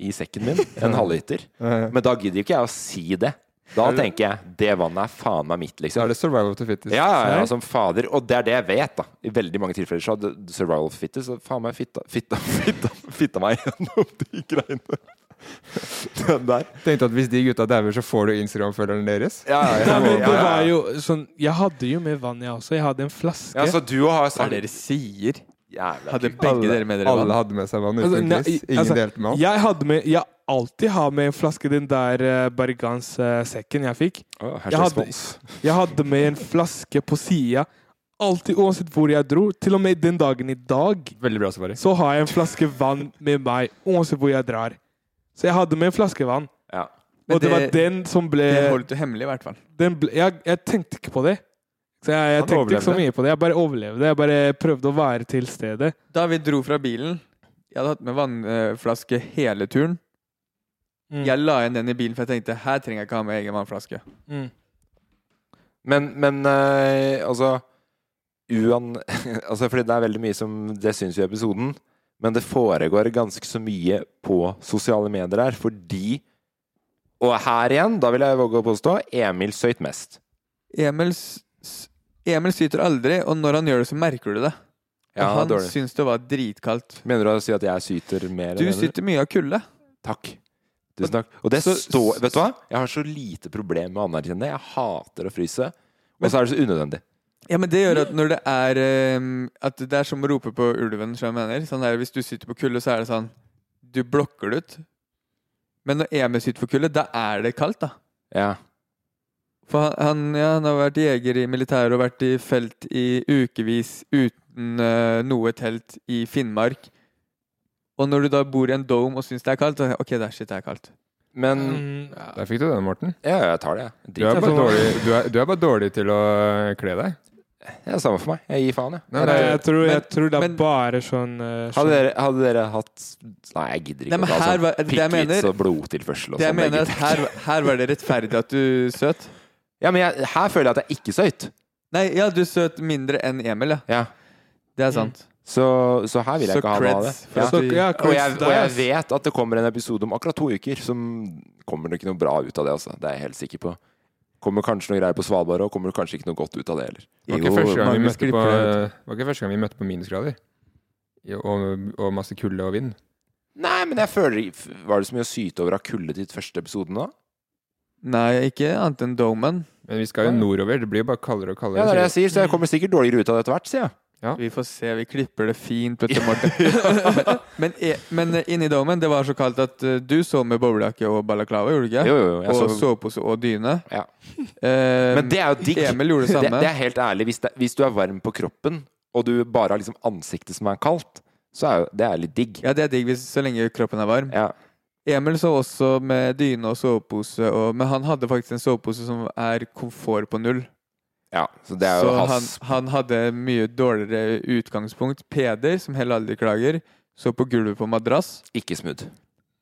i sekken min, en halvliter. Men da gidder ikke jeg å si det. Da tenker jeg det vannet er faen meg mitt, liksom. er det survival of the fittest. Ja, ja, ja, som fader. Og det er det jeg vet, da. I veldig mange tilfeller så hadde survival of fittest så faen meg fitta, fitta, fitta, fitta meg gjennom de greiene. Den der. Tenkte at hvis de gutta dauer, så får du Instagram-følgerne deres. Ja, ja, ja, det var jo sånn Jeg hadde jo med vann, jeg også. Jeg hadde en flaske. ja, så du har Hva sagt er det dere sier? Jævla Hadde begge dere med dere Alle hadde med seg vann Altså, uten nei, quiz. Ingen altså, delte med oss. Jeg hadde med Jeg alltid har med en flaske den der uh, Bergans-sekken jeg fikk. Oh, Jeg hadde, jeg hadde med en flaske på sida. Alltid, uansett hvor jeg dro. Til og med den dagen i dag, Veldig bra, Safari. så har jeg en flaske vann med meg uansett hvor jeg drar. Så jeg hadde med en flaske vann. Ja. Og det, var den som ble, Den holdt du hemmelig, i hvert fall. den ble jeg, jeg tenkte ikke på det. Så jeg, jeg tenkte ikke så mye på det. Jeg bare overlevde. Jeg bare prøvde å være til stede. Da vi dro fra bilen Jeg hadde hatt med vannflaske hele turen. Mm. Jeg la igjen den i bilen, for jeg tenkte her trenger jeg ikke ha med egen vannflaske. Mm. Men, men eh, altså uan, altså Fordi det er veldig mye som Det syns jo i episoden. Men det foregår ganske så mye på sosiale medier her, fordi Og her igjen, da vil jeg våge å påstå, Emil søyt mest. Emil, s- s- Emil syter aldri, og når han gjør det, så merker du det. Og Ja, han dårlig. syns det var dritkaldt. Mener du å si at jeg syter mer? Du enn syter mye av kulde. Takk. Tusen takk. Og det Så- står Vet du hva? Jeg har så lite problem med å anerkjenne det. Jeg hater å fryse. Og så er det så unødvendig. Ja, men det gjør at når det er ehm, At det er som å rope på ulven, som jeg mener. Sånn der, hvis du sitter på kulde, så er det sånn Du blokker det ut. Men når Emil sitter på kulde, da er det kaldt, da. Ja. For han, han, ja, han har vært jeger i militæret og vært i felt i ukevis uten uh, noe telt i Finnmark. Og når du da bor i en dome og syns det er kaldt, så OK, det er shit, det er kaldt. Men Mm. Der fikk du den, Morten. Ja, jeg tar det. jeg. Du er, bare dårlig, du, er, du er bare dårlig til å kle deg. Det er samme for meg. Jeg gir faen, jeg. Nei, Nei, jeg, tror, jeg tror det er men- bare sånn eh, Hadde sånn- dere, hadde dere hatt Nei, jeg gidder ikke Nei, men å ta sånn pikkvits og blodtilførsel og Det jeg sånn. mener er at her, her var det rettferdig at du søt. Ja, men jeg, her føler jeg at jeg ikke søyt. Nei, ja, du søt mindre enn Emil, ja. Ja. Det er sant. Så, så her vil jeg Så ikke ha noe av det. creds for Ja. at du- ja, Og, jeg, og jeg vet at det kommer en episode om akkurat to uker som kommer det ikke noe bra ut av det. Altså. Det er jeg helt sikker på. Kommer kanskje noe greier på Svalbard og kommer det kanskje ikke noe godt ut av det heller. Det var ikke første gang vi mange møtte på, skripper, var ikke første gang vi møtte på minusgrader. Og, og masse kulde og vind. Nei, men jeg føler Var det så mye å syte over av kulde til første episoden da? Nei, ikke annet enn Domen. Men vi skal jo nordover. Det blir jo bare kaldere og kaldere. Ja, det er det jeg sier, så jeg kommer sikkert dårligere ut av det etter hvert, sier jeg. Ja. Vi får se. Vi klipper det fint. Vet du, Morten. men, men, e- men eh, inni domen, det var så kaldt at eh, du så med boblejakke og balaklava, gjorde du ikke? Jo, jo, jo, jeg og så- sovepose og dyne. Ja. Eh, Men det er jo digg. Emil gjorde det samme. Det, er helt ærlig. Hvis, det, hvis du er varm på kroppen, og du bare har liksom ansiktet som er kaldt, så er jo det er litt digg. Ja, det er digg hvis, så lenge kroppen er varm. Ja. Emil så også med dyne og sovepose, og, men han hadde faktisk en sovepose som er komfort på null. Ja, så det er så jo han, hans han hadde mye dårligere utgangspunkt. Peder, som heller aldri klager, så på gulvet på madrass. Ikke smooth.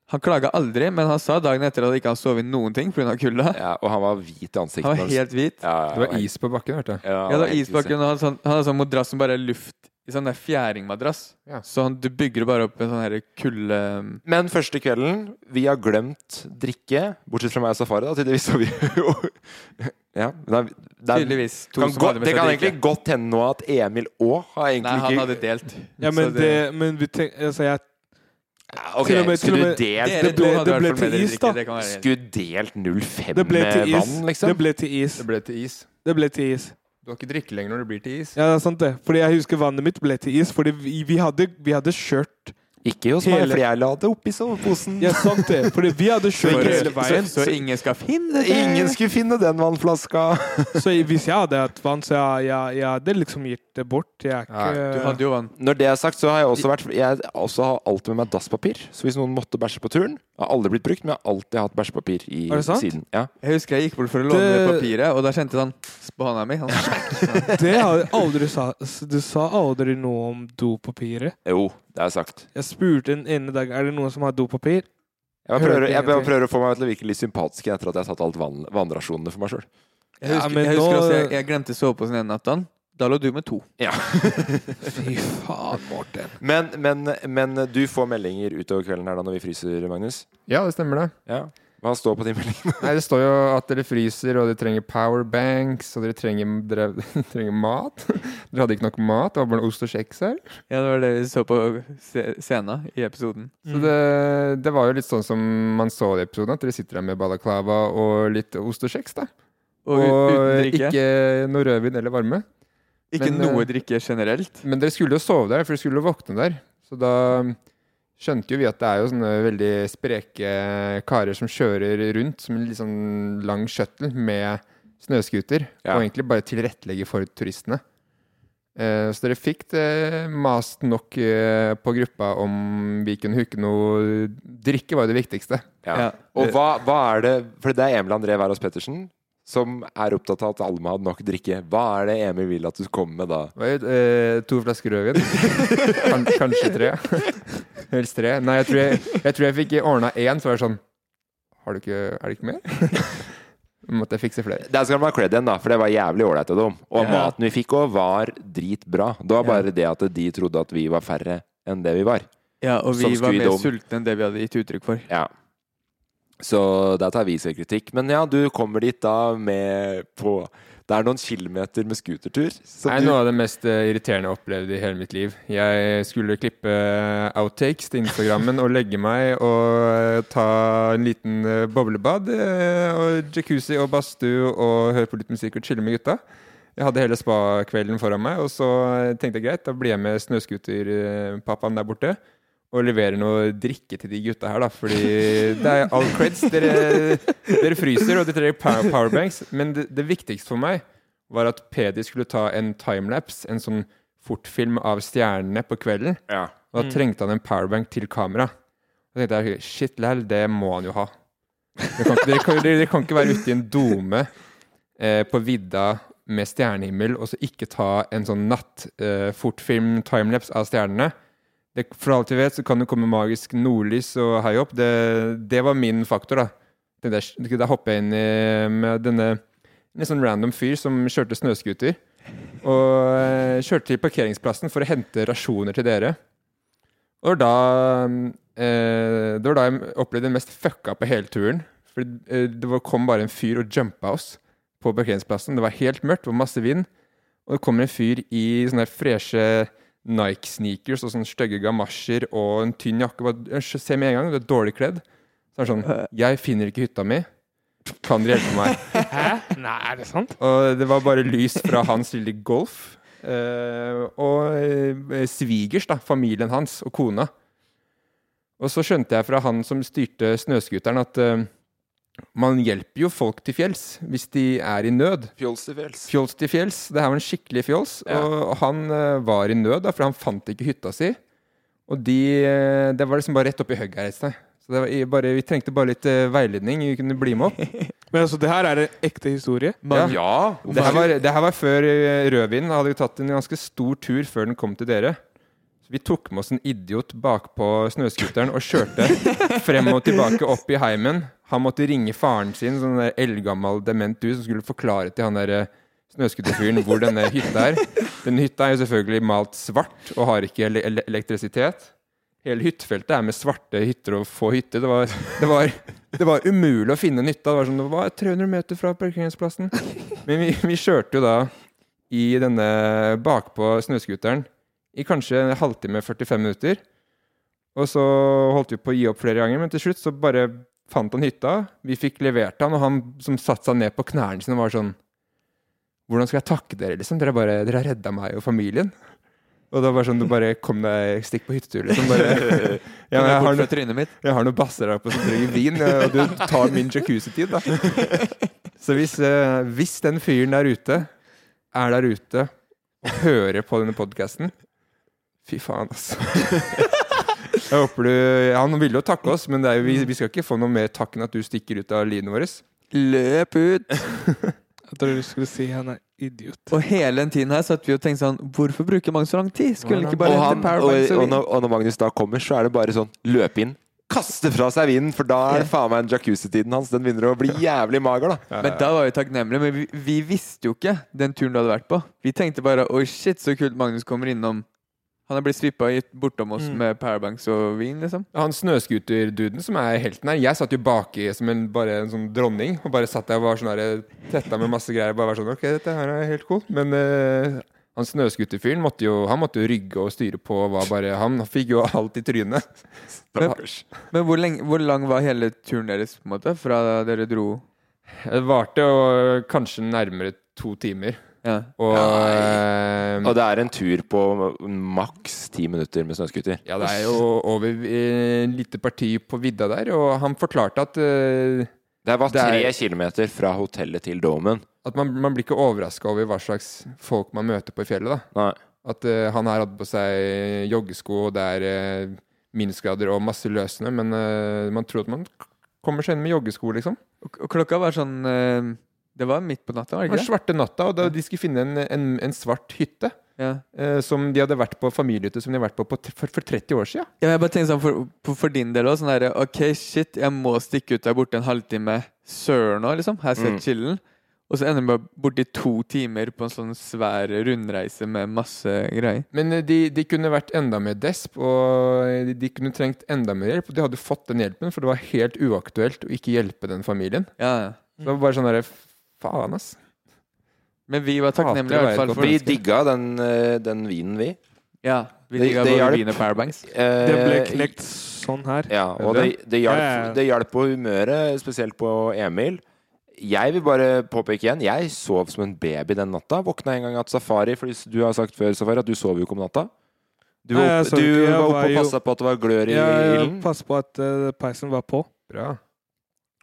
Han klaga aldri, men han sa dagen etter at han ikke hadde sovet noen ting pga. kulda. Ja, og han var hvit i ansiktet. Han var helt hvit. Ja, ja, Det var is på bakken, hørte jeg. Ja, Ja, det var helt isbakken, og han hadde sånn, han hadde sånn madrass som bare er luft i sånn der fjæringmadrass. Ja. Så han, du bygger bare opp en sånn her kulde... Men første kvelden Vi har glemt drikke, bortsett fra meg og Safari, da, tydeligvis. Så vi jo Ja. Det, er, det, er, Tydeligvis to kan som godt, det kan drikke. egentlig godt hende nå at Emil òg har egentlig Nei, han ikke hadde delt. Ja, men, det, men vi tenk, altså, jeg, Ja, Ok, med- skulle delt det ble- det ble til is, da. Skulle delt 05 det ble til med is. vann, liksom? Det ble til is. Det ble til is. Det ble til is. Du har ikke drikke lenger når det blir til is. Ja, det er sant det. Fordi jeg husker vannet mitt ble til is, fordi vi, vi, hadde, vi hadde kjørt Ikke hos meg, for jeg la det oppi soveposen. Ja, sant det. Fordi vi hadde kjørt hele veien. Så, så ingen skal finne det! Ingen skulle finne den vannflaska! Så hvis jeg hadde hatt vann, så jeg, jeg, jeg hadde liksom gitt det bort. Jeg Nei, ikke Du hadde jo vann. Når det er sagt, så har jeg også vært Jeg også har alltid med meg dasspapir. Så hvis noen måtte bæsje på turen Har aldri blitt brukt, men jeg har alltid hatt bæsjepapir i Er det sant? siden. Ja. Jeg husker jeg gikk bort for å låne det papiret, og da kjente han sånn på hånda mi. Han, Det har jeg aldri sa. Du sa aldri noe om dopapiret. Jo, det er sagt. Jeg spurte en ene dag er det noen som har dopapir. Jeg prøver, jeg prøver å få meg til å virke litt sympatisk etter at jeg har tatt alt vann, vannrasjonene for meg sjøl. jeg Ja, husker, men jeg husker nå- også jeg, jeg glemte soveposen den natta. Da lå du med to. Ja. Fy faen, Morten. men, men, men du får meldinger utover kvelden her da når vi fryser, Magnus? Ja, det stemmer det. Ja. Hva står på de meldingene? Nei, Det står jo at dere fryser, og dere trenger powerbanks, og dere trenger, dere trenger mat. Dere hadde ikke nok mat, det var bare ost og kjeks her. Ja, det var det vi så på scenen i episoden. Så det, det var jo litt sånn som man så i episoden, at dere sitter der med balaklava og litt ost og kjeks. da. Og, og ikke noe rødvin eller varme. Ikke men, noe eh, drikke generelt. Men dere skulle jo sove der, for dere skulle jo våkne der. Så da skjønte jo vi at det er jo sånne veldig spreke karer som kjører rundt som en litt sånn lang shuttle med snøscooter, Ja. og egentlig bare tilrettelegger for turistene. Eh, Så dere fikk det mast nok eh, på gruppa om vi kunne hooke noe Drikke var jo det viktigste. Ja. Ja. Og hva, hva er det For det er Emil André Wærås Pettersen som er opptatt av at alle må ha nok drikke. Hva er det Emil vil at du kommer med da? Jo eh, to flasker rødvin. kan, kanskje tre. Helst tre. Nei, jeg tror jeg, jeg, tror jeg fikk ordna én, så var det sånn Har du ikke, Er det ikke mer? Måtte jeg fikse flere. Der skal man ha cred igjen, da, for det var jævlig ålreit av dem. Og Ja. maten vi fikk òg, var dritbra. Det var bare det at de trodde at vi var færre enn det vi var. Ja, og vi var mer sultne enn det vi hadde gitt uttrykk for. Ja. Så der tar vi selvkritikk. Men ja, du kommer dit da med på Det er noen kilometer med scootertur. Det er noe av det mest eh, irriterende jeg har opplevd i hele mitt liv. Jeg skulle klippe outtakes til Instagrammen og legge meg og eh, ta en liten eh, boblebad eh, og jacuzzi og badstue og høre på litt musikk og chille med gutta. Jeg hadde hele spa-kvelden foran meg, og så tenkte jeg greit, da blir jeg med snøscooterpappaen der borte og leverer noe drikke til de gutta her, da. Fordi det er all creds. Dere, dere fryser, og dere trenger power- powerbanks. Men det, det viktigste for meg var at Pedi skulle ta en timelapse, en sånn fortfilm av stjernene på kvelden. Ja. Og da trengte han en powerbank til kamera. Og tenkte jeg, shit lal, det må han jo ha. Dere kan, kan, dere, dere kan ikke være ute i en dome eh, på vidda med stjernehimmel og så ikke ta en sånn natt eh, fortfilm timelapse av stjernene. Det, for alt jeg vet, så kan det komme magisk nordlys og hei opp. Det, det var min faktor, da. Det hopper jeg inn i, med denne en sånn random fyr som kjørte snøscooter. Og eh, kjørte til parkeringsplassen for å hente rasjoner til dere. Og da eh, Det var da jeg opplevde den mest fucka på hele turen. For eh, det kom bare en fyr og jumpa oss på parkeringsplassen. Det var helt mørkt, det var masse vind. Og det kommer en fyr i sånne freshe Nike-sneakers og sånne stygge gamasjer og en tynn jakke. Se jeg ser med en gang, du er dårlig kledd. Så er det sånn Jeg finner ikke hytta mi. Kan dere hjelpe meg? Hæ? Nei, er det sant? Og det var bare lys fra hans lille Golf. Eh, og eh, svigers, da, familien hans og kona. Og så skjønte jeg fra han som styrte snøscooteren, at eh, man hjelper jo folk til fjells hvis de er i nød. Fjols til fjells. Fjols til fjells. Det her var en skikkelig fjols. Ja. Og han eh, var i nød, da, for han fant ikke hytta si. Og de, eh, det var liksom bare rett oppi hugget her et sted. Så det var bare, vi trengte bare litt eh, veiledning. Vi kunne bli med opp. Men altså, det her er en ekte historie. Ja. Det her, var, det her var før rødvinen hadde jo tatt en ganske stor tur før den kom til dere. Vi tok med oss en idiot bakpå snøscooteren og kjørte frem og tilbake opp i heimen. Han måtte ringe faren sin, sånn der eldgammel dement du, som skulle forklare til han der eh, snøscooterfyren hvor denne hytta er. Denne hytta er jo selvfølgelig malt svart og har ikke ele ele elektrisitet. Hele hyttefeltet er med svarte hytter og få hytter. Det var, det var, det var umulig å finne en hytte. Det var sånn, det var 300 meter fra parkeringsplassen. Men vi, vi kjørte jo da i denne bakpå snøscooteren i kanskje en halvtime, 45 minutter. Og så holdt vi på å gi opp flere ganger, men til slutt så bare fant han hytta. Vi fikk levert han, og han som satte seg ned på knærne sine, var sånn Hvordan skal jeg takke dere, liksom? Dere, bare, dere har redda meg og familien. Og det var sånn, du bare kom deg, stikk på hyttetur, liksom. Bare, ja, jeg, har noe, jeg har noen basser her på som trenger vin, og du tar min jacuzzi-tid, da. Så hvis, eh, hvis den fyren der ute er der ute og hører på denne podkasten Fy faen, altså. Jeg håper du Han ville jo takke oss, men det er vi, vi skal ikke få noe mer takk enn at du stikker ut av livet vårt. Løp ut! Jeg tror du skulle si han er idiot. Og hele den tiden her satt vi og tenkte sånn Hvorfor bruker Magnus så lang tid? Skulle han ikke bare og, hente han, Powerbanks og og, når, og når Magnus da kommer, så er det bare sånn løp inn, kaste fra seg vinen, for da er faen meg en jacuzzi-tiden hans. Den begynner å bli jævlig mager, da. Men da var vi takknemlige. Men vi, vi visste jo ikke den turen du hadde vært på. Vi tenkte bare oi shit, så kult Magnus kommer innom. Han har blitt svippa bortom oss Mm. med Powerbanks og vin, liksom. Han snøscooterduden som er helten her. Jeg satt jo baki som en, bare en sånn dronning og bare satt der og var sånn her, tetta med masse greier. Bare var sånn Ok, dette her er helt cool. Men uh, han snøscooterfyren måtte jo Han måtte jo rygge og styre på. Var bare, han fikk jo alt i trynet. Men, men hvor, lenge, hvor lang var hele turen deres, på en måte? Fra dere dro Det varte jo kanskje nærmere to timer. Ja. Og ja, Og det er en tur på maks ti minutter med snøscooter. Ja, det er jo over et lite parti på vidda der, og han forklarte at uh, Det var Det er- tre kilometer fra hotellet til Domen. At man, man blir ikke overraska over hva slags folk man møter på i fjellet. da Nei. At uh, han her hadde på seg joggesko, og det er uh, minusgrader og masse løssnø, men eh, man tror at man kommer seg inn med joggesko, liksom. Og, og klokka var sånn eh, Det var midt på natta, var Det ikke det? svarte natta, og da de skulle finne en, en, en svart hytte. Ja. eh, som de hadde vært på familiehytte som de hadde vært på, på for, for 30 år siden. Ja, jeg bare tenkte sånn for, for, din del òg. Sånn derre OK, shit, jeg må stikke ut der borte en halvtime. Søren òg, liksom. Her ser Mm. chillen. Og så ender bare borti to timer på en sånn svær rundreise med masse greier. Men eh, de, de kunne vært enda mer desp, og de, de kunne trengt enda mer hjelp. Og de hadde fått den hjelpen, for det var helt uaktuelt å ikke hjelpe den familien. Ja, ja. Så det var bare sånn derre Faen, ass. Men vi var takknemlige i hvert fall for Vi digga den, eh, den vinen, vi. Ja, vi Det- digga det det hjalp. vin og powerbanks. Eh, Det ble knekt sånn her. Ja, og det, det, hjalp, Ja, ja. på humøret, spesielt på Emil. Jeg vil bare påpeke igjen, jeg sov som en baby den natta. Våkna en gang at Safari, for du har sagt før, Safari, at du sov jo ikke om natta. Du var, oppe opp, og passa på at det var glør i Jeg passet på at uh, peisen var på. Bra.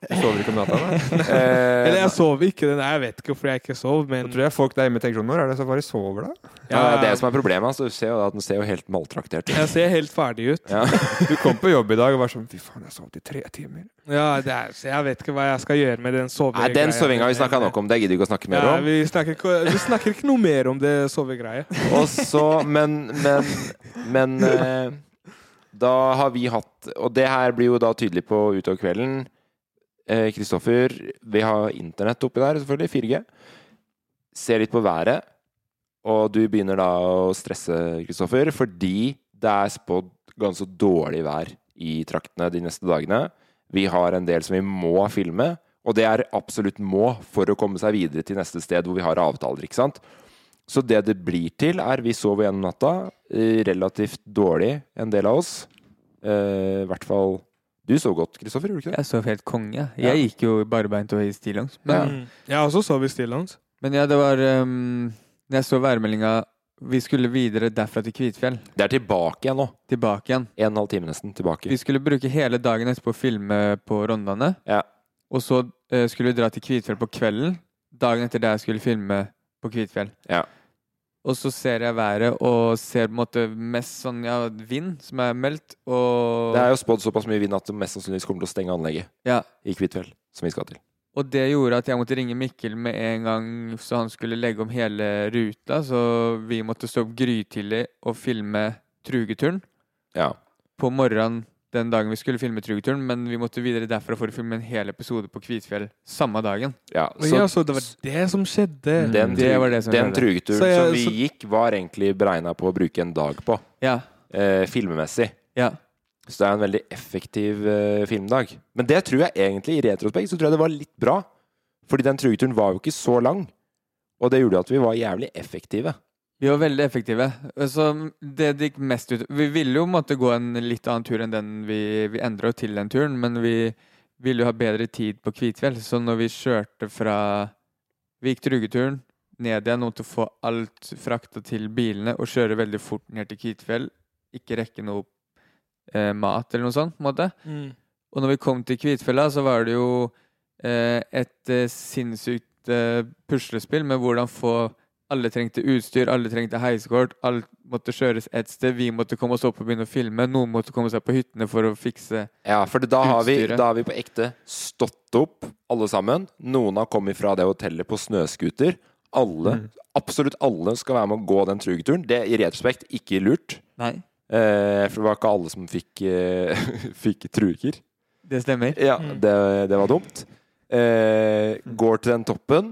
Du sover ikke om natta, da? Eh, Eller jeg sover ikke. Den, jeg vet ikke hvorfor jeg ikke sov, men tror jeg folk der hjemme tenker sånn Når er det Safari sover, da? ja, det er det som er problemet. Altså. Du ser jo at den ser jo helt maltraktert ut. jeg ser helt ferdig ut. Ja. Du kom på jobb i dag og var sånn Fy faen, jeg sov i tre timer. Ja, det er, så jeg vet ikke hva jeg skal gjøre med den Nei, sovegreia. den sovinga vi snakka nok om. Det gidder vi ikke å snakke mer Ja, om. vi, snakker ikke, vi snakker ikke noe mer om det sovegreia. Og så, men Men, men eh, da har vi hatt Og det her blir jo da tydelig på utover kvelden. Eh, Kristoffer, vi har internett oppi der, selvfølgelig. 4G. Ser litt på været, og du begynner da å stresse, Kristoffer, fordi det er spådd ganske dårlig vær i traktene de neste dagene. Vi har en del som vi må filme, og det er absolutt må for å komme seg videre til neste sted hvor vi har avtaler, ikke sant? Så det det blir til, er vi sover gjennom natta. eh, Relativt dårlig, en del av oss. Eh, I hvert fall Du sov godt, Kristoffer, gjorde du ikke det? Jeg sov helt konge. Ja. Jeg gikk jo barbeint og i stillongs. Men, Mm. Jeg også sov i stillongs. men ja, det var um, jeg så værmeldinga Vi skulle videre derfra til Kvitfjell. Det er tilbake igjen nå. Tilbake igjen. En og en halv time nesten tilbake. Vi skulle bruke hele dagen etterpå å filme på Rondane. Ja. Og så uh, skulle vi dra til Kvitfjell på kvelden. Dagen etter det jeg skulle filme på Kvitfjell. Ja. Og så ser jeg været og ser på en måte mest sånn ja, vind som er meldt. Og Det er jo spådd såpass mye vind at det mest sannsynligvis kommer til å stenge anlegget Ja. i Kvitfjell, som vi skal til. Og det gjorde at jeg måtte ringe Mikkel med en gang, så han skulle legge om hele ruta. Så vi måtte stå opp grytidlig og filme Trugeturen Ja. på morgenen den dagen vi skulle filme Trugeturen, men vi måtte videre derfra for å filme en hel episode på Kvitfjell samme dagen. ja så, ja, så det var det som skjedde. den, Det var det som den skjedde. trugeturen Så ja, som vi så- gikk, var egentlig beregna på å bruke en dag på, Ja. eh, filmmessig. ja. Så det er en veldig effektiv eh, filmdag. Men det tror jeg egentlig, i retrospekt, så tror jeg det var litt bra. Fordi den trugeturen var jo ikke så lang. Og det gjorde at vi var jævlig effektive. Vi var veldig effektive. Så det det gikk mest ut Vi ville jo måtte gå en litt annen tur enn den vi Vi endra til den turen, men vi ville jo ha bedre tid på Kvitfjell. Så når vi kjørte fra Vi gikk Trugeturen ned igjen måtte få alt frakta til bilene og kjøre veldig fort ned til Kvitfjell. Ikke rekke noe eh, mat eller noe sånt, på en måte. Mm. Og når vi kom til Kvitfjella, så var det jo eh, et eh, sinnssykt eh, puslespill med hvordan få Alle trengte utstyr, alle trengte heisekort. alt måtte kjøres et sted. Vi måtte komme oss opp og begynne å filme. Noen måtte komme seg på hyttene for å fikse Ja, for da har, vi, da har vi på ekte stått opp, alle sammen. Noen har kommet fra det hotellet på snøscooter. Alle, absolutt alle skal være med å gå den trugeturen. Det er i retrospekt ikke lurt. Nei, Eh, for det var ikke alle som fikk, eh, fikk truger. det stemmer. Ja, det, det var dumt. Eh, går til den toppen.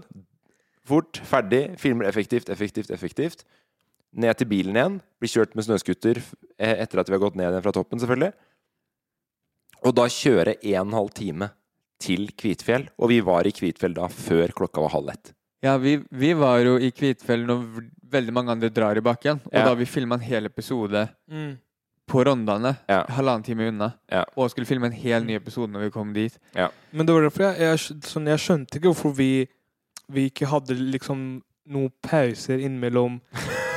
Fort, ferdig, filmer effektivt, effektivt, effektivt. Ned til bilen igjen. Blir kjørt med snøscooter eh, etter at vi har gått ned igjen fra toppen, selvfølgelig. Og da kjøre en og en halv time til Kvitfjell. Og vi var i Kvitfjell da før klokka var halv ett. Ja, vi, vi var jo i Kvitfjell når veldig mange andre drar i bakken. Og Ja. da vi filma en hel episode Mm. på Rondane, Ja. halvannen time unna, Ja. og skulle filme en hel ny episode når vi kom dit. Men det var derfor jeg, jeg, sånn, jeg skjønte ikke hvorfor vi, vi ikke hadde liksom noen pauser innimellom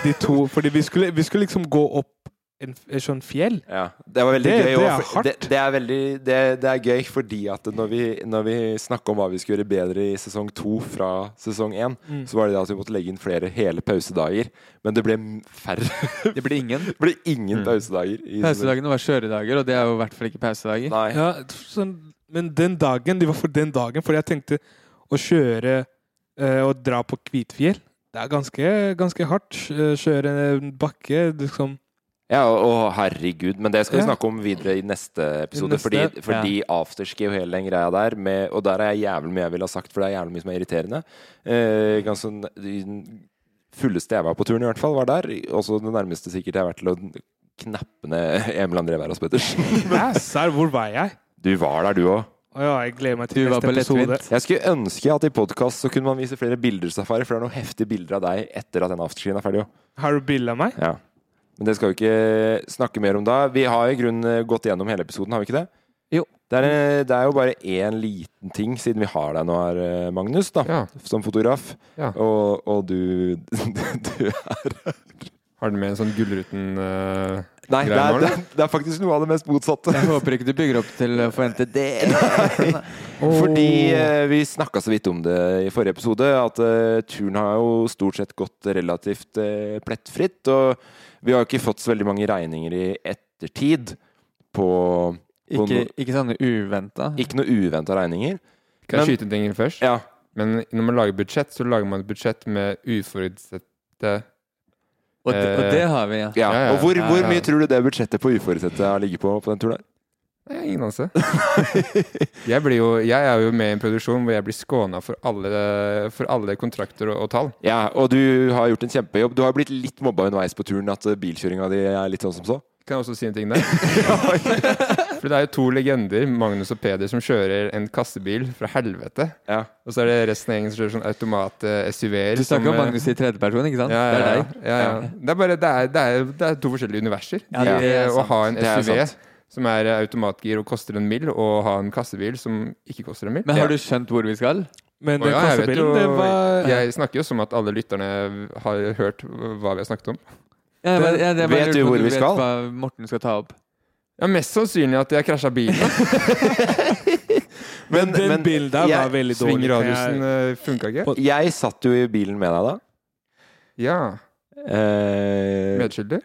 de to. Fordi vi skulle, vi skulle liksom gå opp en, en sånn fjell. Ja, det var veldig Det- gøy. det er for- det, hardt. det, er veldig, det, det er gøy fordi at når vi, når vi snakka om hva vi skulle gjøre bedre i sesong to fra sesong én, Mm. så var det det at vi måtte legge inn flere hele pausedager. Men det ble færre. Det ble ingen. Det ble ingen Mm. pausedager. i Pausedagene var kjøredager, og det er jo i hvert fall ikke pausedager. Nei. Ja, sånn, men den dagen, det var for den dagen, fordi jeg tenkte å kjøre eh, og dra på Kvitfjell. Det er ganske, ganske hardt. eh, Kjøre en bakke, liksom. Ja, og, herregud. Men det skal vi snakke om videre i neste episode. neste, fordi fordi afterski og hele den greia der, med, og der er jeg jævlig mye jeg ville ha sagt, for det er jævlig mye som er irriterende. Eh, ganske den fulleste jeg var på turen, i hvert fall, var der. Også det nærmeste sikkert jeg har vært til å knappe ned Emil André Wærås Pettersen. Hvor var jeg? Du var der, du òg. Å ja, jeg gleder meg til var neste episode. Jeg skulle ønske at i podkast så kunne man vise flere bilder, Safari, for det er noen heftige bilder av deg etter at den afterskien er ferdig. Har du bilde av meg? Ja. Men det skal vi ikke snakke mer om da. Vi har i grunnen gått gjennom hele episoden, har vi ikke det? Jo. Det er, det er jo bare én liten ting, siden vi har deg nå her, Magnus, da, Ja. som fotograf. Ja. Og, og du, du er Har du med en sånn Gullruten uh, Nei, det er, det, er, det er faktisk noe av det mest motsatte. Jeg håper ikke du bygger opp til å forvente det. Fordi uh, vi snakka så vidt om det i forrige episode, at uh, turen har jo stort sett gått relativt eh, plettfritt. Og vi har jo ikke fått så veldig mange regninger i ettertid på, på Ikke, no, ikke sånne uventa. Ikke noe uventa regninger. Kan jeg Men- skyte en ting først? Ja. Men når man lager budsjett, så lager man et budsjett med uforutsette Og, det, og det har vi, ja. ja. Ja, ja, Og hvor, hvor mye tror du det budsjettet på uforutsette ligger på på den turen? Nei, ingen anelse. jeg, blir jo, jeg er jo med i en produksjon hvor jeg blir skåna for for alle kontrakter og, og tall. Ja, og du har gjort en kjempejobb. Du har blitt litt mobba underveis på turen, at eh, bilkjøringa di er litt sånn som så. Kan jeg også si en ting der? For det er jo to legender, Magnus og Peder, som kjører en kassebil fra helvete. Ja. Og så er det resten av gjengen som kjører sånn automat-SUV-er. Du snakker om Magnus i tredjeperson, ikke sant? Ja, ja, Det er deg. ja, ja. Det er bare det er, det er, det er to forskjellige universer. Ja, det er å ha en SUV som er automatgir og koster en mill, og ha en kassebil som ikke koster en mill. Men har du skjønt hvor vi skal? Men den ja, jeg vet kassebilen, jo det var Jeg snakker jo som at alle lytterne har hørt hva vi har snakket om. Ja, men, ja, det Vet du hvor vi vet skal? Hva Morten skal ta opp. Ja, Mest sannsynlig at jeg krasja bilen. Men den men bilen der jeg- var veldig dårlig. Svingradiusen Jeg- uh, funka ikke. Jeg satt jo i bilen med deg da. Ja. Eh, Medskyldig?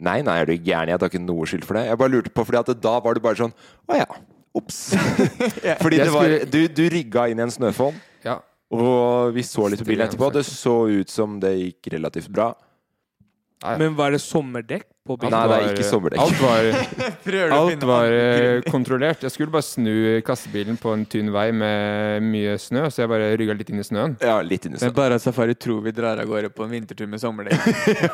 nei, nei, er du gæren? Jeg tar ikke noe skyld for det. Jeg bare lurte på, fordi at da var du bare sånn Å ja. Ops. fordi det var, du, du rygga inn i en snøfonn, Ja. og vi så litt på bilen etterpå. Det så ut som det gikk relativt bra. Men var det sommerdekk på bilen? Nei, det er var- ikke sommerdekk. Alt var, alt var eh, kontrollert. Jeg skulle bare snu kassebilen på en tynn vei med mye snø, så jeg bare rygga litt inn i snøen. Ja, litt inni Men snø. bare Safari tror vi drar av gårde på en vintertur med sommerdekk.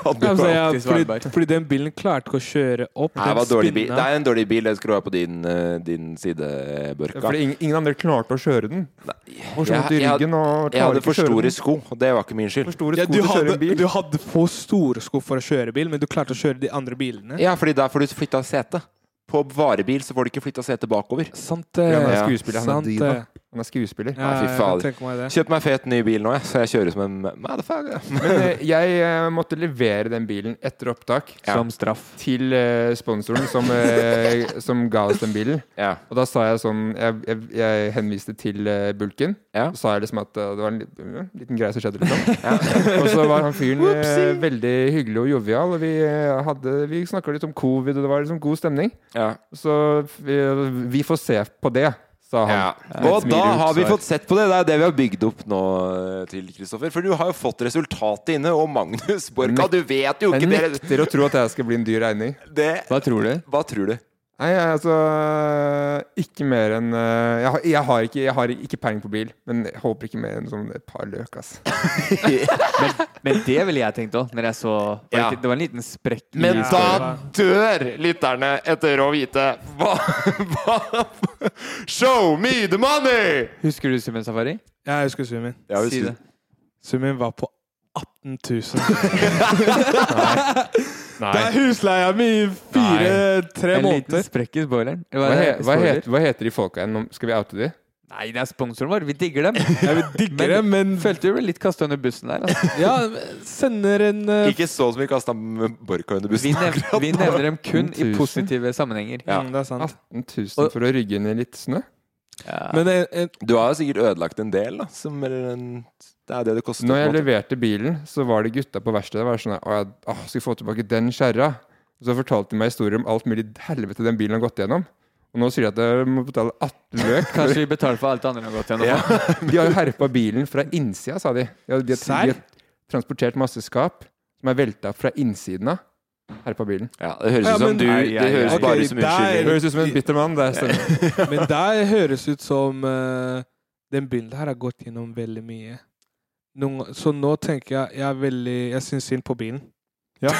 Altså, ja, fordi, fordi den bilen klarte ikke å kjøre opp. Nei, det, Den bil. det er en dårlig bil. Jeg skulle du på din, eh, din side, Ja, Børka. Fordi ingen, ingen andre klarte å kjøre den. Og så Jeg- vondt i jeg hadde- ryggen og Jeg hadde for store sko, og det var ikke min skyld. For store Ja, du, hadde, du hadde for store sko for å kjøre bil, men du klarte å kjøre de andre bilene. Ja, fordi der får du flytta sete. På varebil så får du ikke flytta setet bakover. Sant Ja, han er Ja. skuespiller. Han Sant diva. det. Han er skuespiller. Ja, fy fader. Kjøpt meg fet ny bil nå, jeg, så jeg kjører som en motherfucker. Men eh, jeg uh, måtte levere den bilen etter opptak Ja. Som straff. til uh, sponsoren som, uh, som ga oss den bilen. Ja. Og da sa jeg sånn Jeg, jeg, jeg henviste til bulken. Ja. Så sa jeg liksom at det var en liten, liten greie som skjedde, liksom. og så var han fyren veldig hyggelig og jovial, og vi, hadde- vi snakka litt om covid, og det var liksom god stemning. Ja. Så vi, vi får se på det, sa han. Ja. Og da har vi fått sett på det. Det er det vi har bygd opp nå eh, til Kristoffer. For du har jo fått resultatet inne, og Magnus Borka, du vet jo ikke det, nekter å tro at jeg skal bli en dyr regning. det Hva tror du? Hva tror du? Nei, altså Ikke mer enn eh, jeg, har- jeg, har ikke, jeg har ikke peiling på bil, men jeg håper ikke mer enn sånn et par løk, ass. Men det ville jeg tenkt òg, når jeg så var det Ja. Det var en liten sprekk i Men Ja. da dør lytterne etter å vite hva, hva Show me the money! Husker du Simen Safari? Ja, jeg husker summen. Ja, Si det. Summen var på 18 000. Nei. Det er husleia mi i fire, tre En liten sprekk i spoileren. Hva, he, hva, Spoiler? hva heter de folka igjen? Skal vi oute de? Nei, det er sponsoren vår. Vi digger dem. Ja, vi digger men, dem, men Følte du ble litt kasta under bussen der. Altså. ja, sender en uh... Ikke så som vi kasta Borka under Vi, bussen. nev vi nevner dem kun i positive sammenhenger. Ja. mm, Det er sant. 18 000 for å rygge inn i litt snø? Ja. Men en, en, Du har jo sikkert ødelagt en del, da. Som en, det er det det koster. Når jeg leverte bilen, så var det gutta på verkstedet var sånn Å, jeg å, skal vi få tilbake den kjerra? Så fortalte de meg historier om alt mulig helvete den bilen har gått gjennom. Og nå sier de at jeg må betale 18 løk. Kanskje vi betaler for alt det andre har gått gjennom. Ja. De har jo herpa bilen fra innsida, sa de. De har, de, har, de har transportert masse skap som er velta fra innsiden av. Herpa bilen. Ja, det høres ut som du Nei, Det høres bare ut som unnskyldning. høres ut som en bitter mann. Men der høres ut som uh, den bilen her har gått gjennom veldig mye. Noen, så nå tenker jeg jeg er veldig Jeg syns synd på bilen. Ja.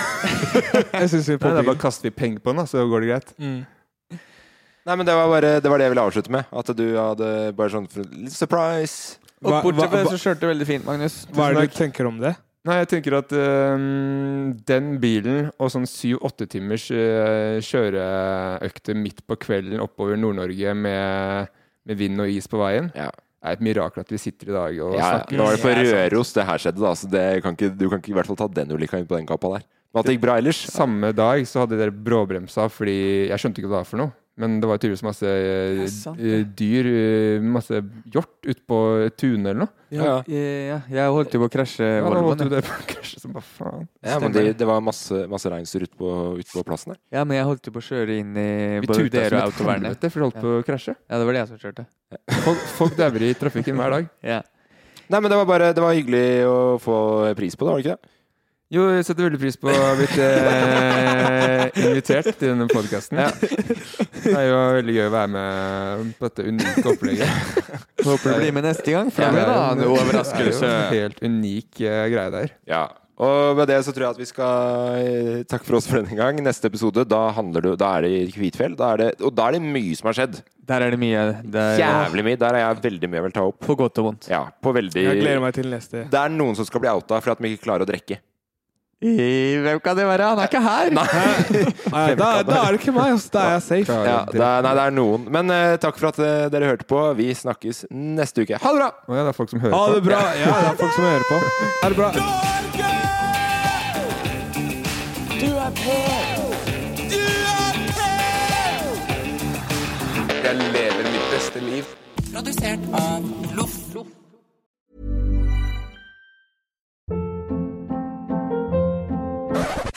jeg syns synd på Nei, det er bare bilen. kaster vi penger på den, da, så går det greit. Mm. Nei, men det var bare det var det jeg ville avslutte med. At du hadde bare sånn surprise. Og bortsett fra det, så kjørte du veldig fint, Magnus. Hva er det du tenker om det? Nei, jeg tenker at øh, den bilen og sånn syv-åtte timers øh, kjøreøkte midt på kvelden oppover Nord-Norge med, med vind og is på veien, Ja. er et mirakel at vi sitter i dag og Ja, ja. snakker. Nå var det på Røros det her skjedde, da, så det kan ikke, du kan ikke i hvert fall ta den ulykka inn på den kappa der. Men at det gikk bra ellers? Samme dag så hadde dere bråbremsa fordi Jeg skjønte ikke hva det var for noe. Men det var tydeligvis masse øh, sant øh, dyr, øh, masse hjort ute på tunet eller noe. Ja. Ja, jeg holdt jo på å krasje Ja, da Volvoen. holdt du jeg. det på å krasje som bare faen. Ja, men det, det var masse, masse reinsdyr ute på, ut på plassen der. Ja, men jeg holdt jo på å kjøre inn i Vi både tuta dere som og et autovernet. helvete, for vi holdt på å krasje. Ja, det var det jeg som kjørte. Folk, folk dauer i trafikken hver dag. Ja. Nei, men det var bare Det var hyggelig å få pris på det, var det ikke det? Jo, jeg setter veldig pris på å ha blitt eh, invitert til denne podkasten. Det er jo veldig gøy å være med på dette unike opplegget. Håper du blir med neste gang, for Ja, det er en overraskelse. Det er jo en helt unik eh, greie der. Ja. Og med det så tror jeg at vi skal eh, takke for oss for denne gang. Neste episode, da, handler det, da er det i Kvitfjell. Da er det, og da er det mye som har skjedd. Der er det mye. Det er Jævlig mye. Der er jeg veldig mye jeg vil ta opp. på godt og vondt. Ja, på veldig Jeg gleder meg til neste. Det er noen som skal bli outa for at de ikke klarer å drikke. I, hvem kan det være? Han er ikke her! Nei, da, da er det ikke meg, altså. Da er jeg safe. Ja, det er, nei, det er noen. Men uh, takk for at uh, dere hørte på. Vi snakkes neste uke. Ha det bra! Oh, ja, det er folk som hører Ha det bra. Ja, det er folk som hører på. Ha det bra. Du er på! Du er på! Jeg lever mitt beste liv. Produsert av Loff.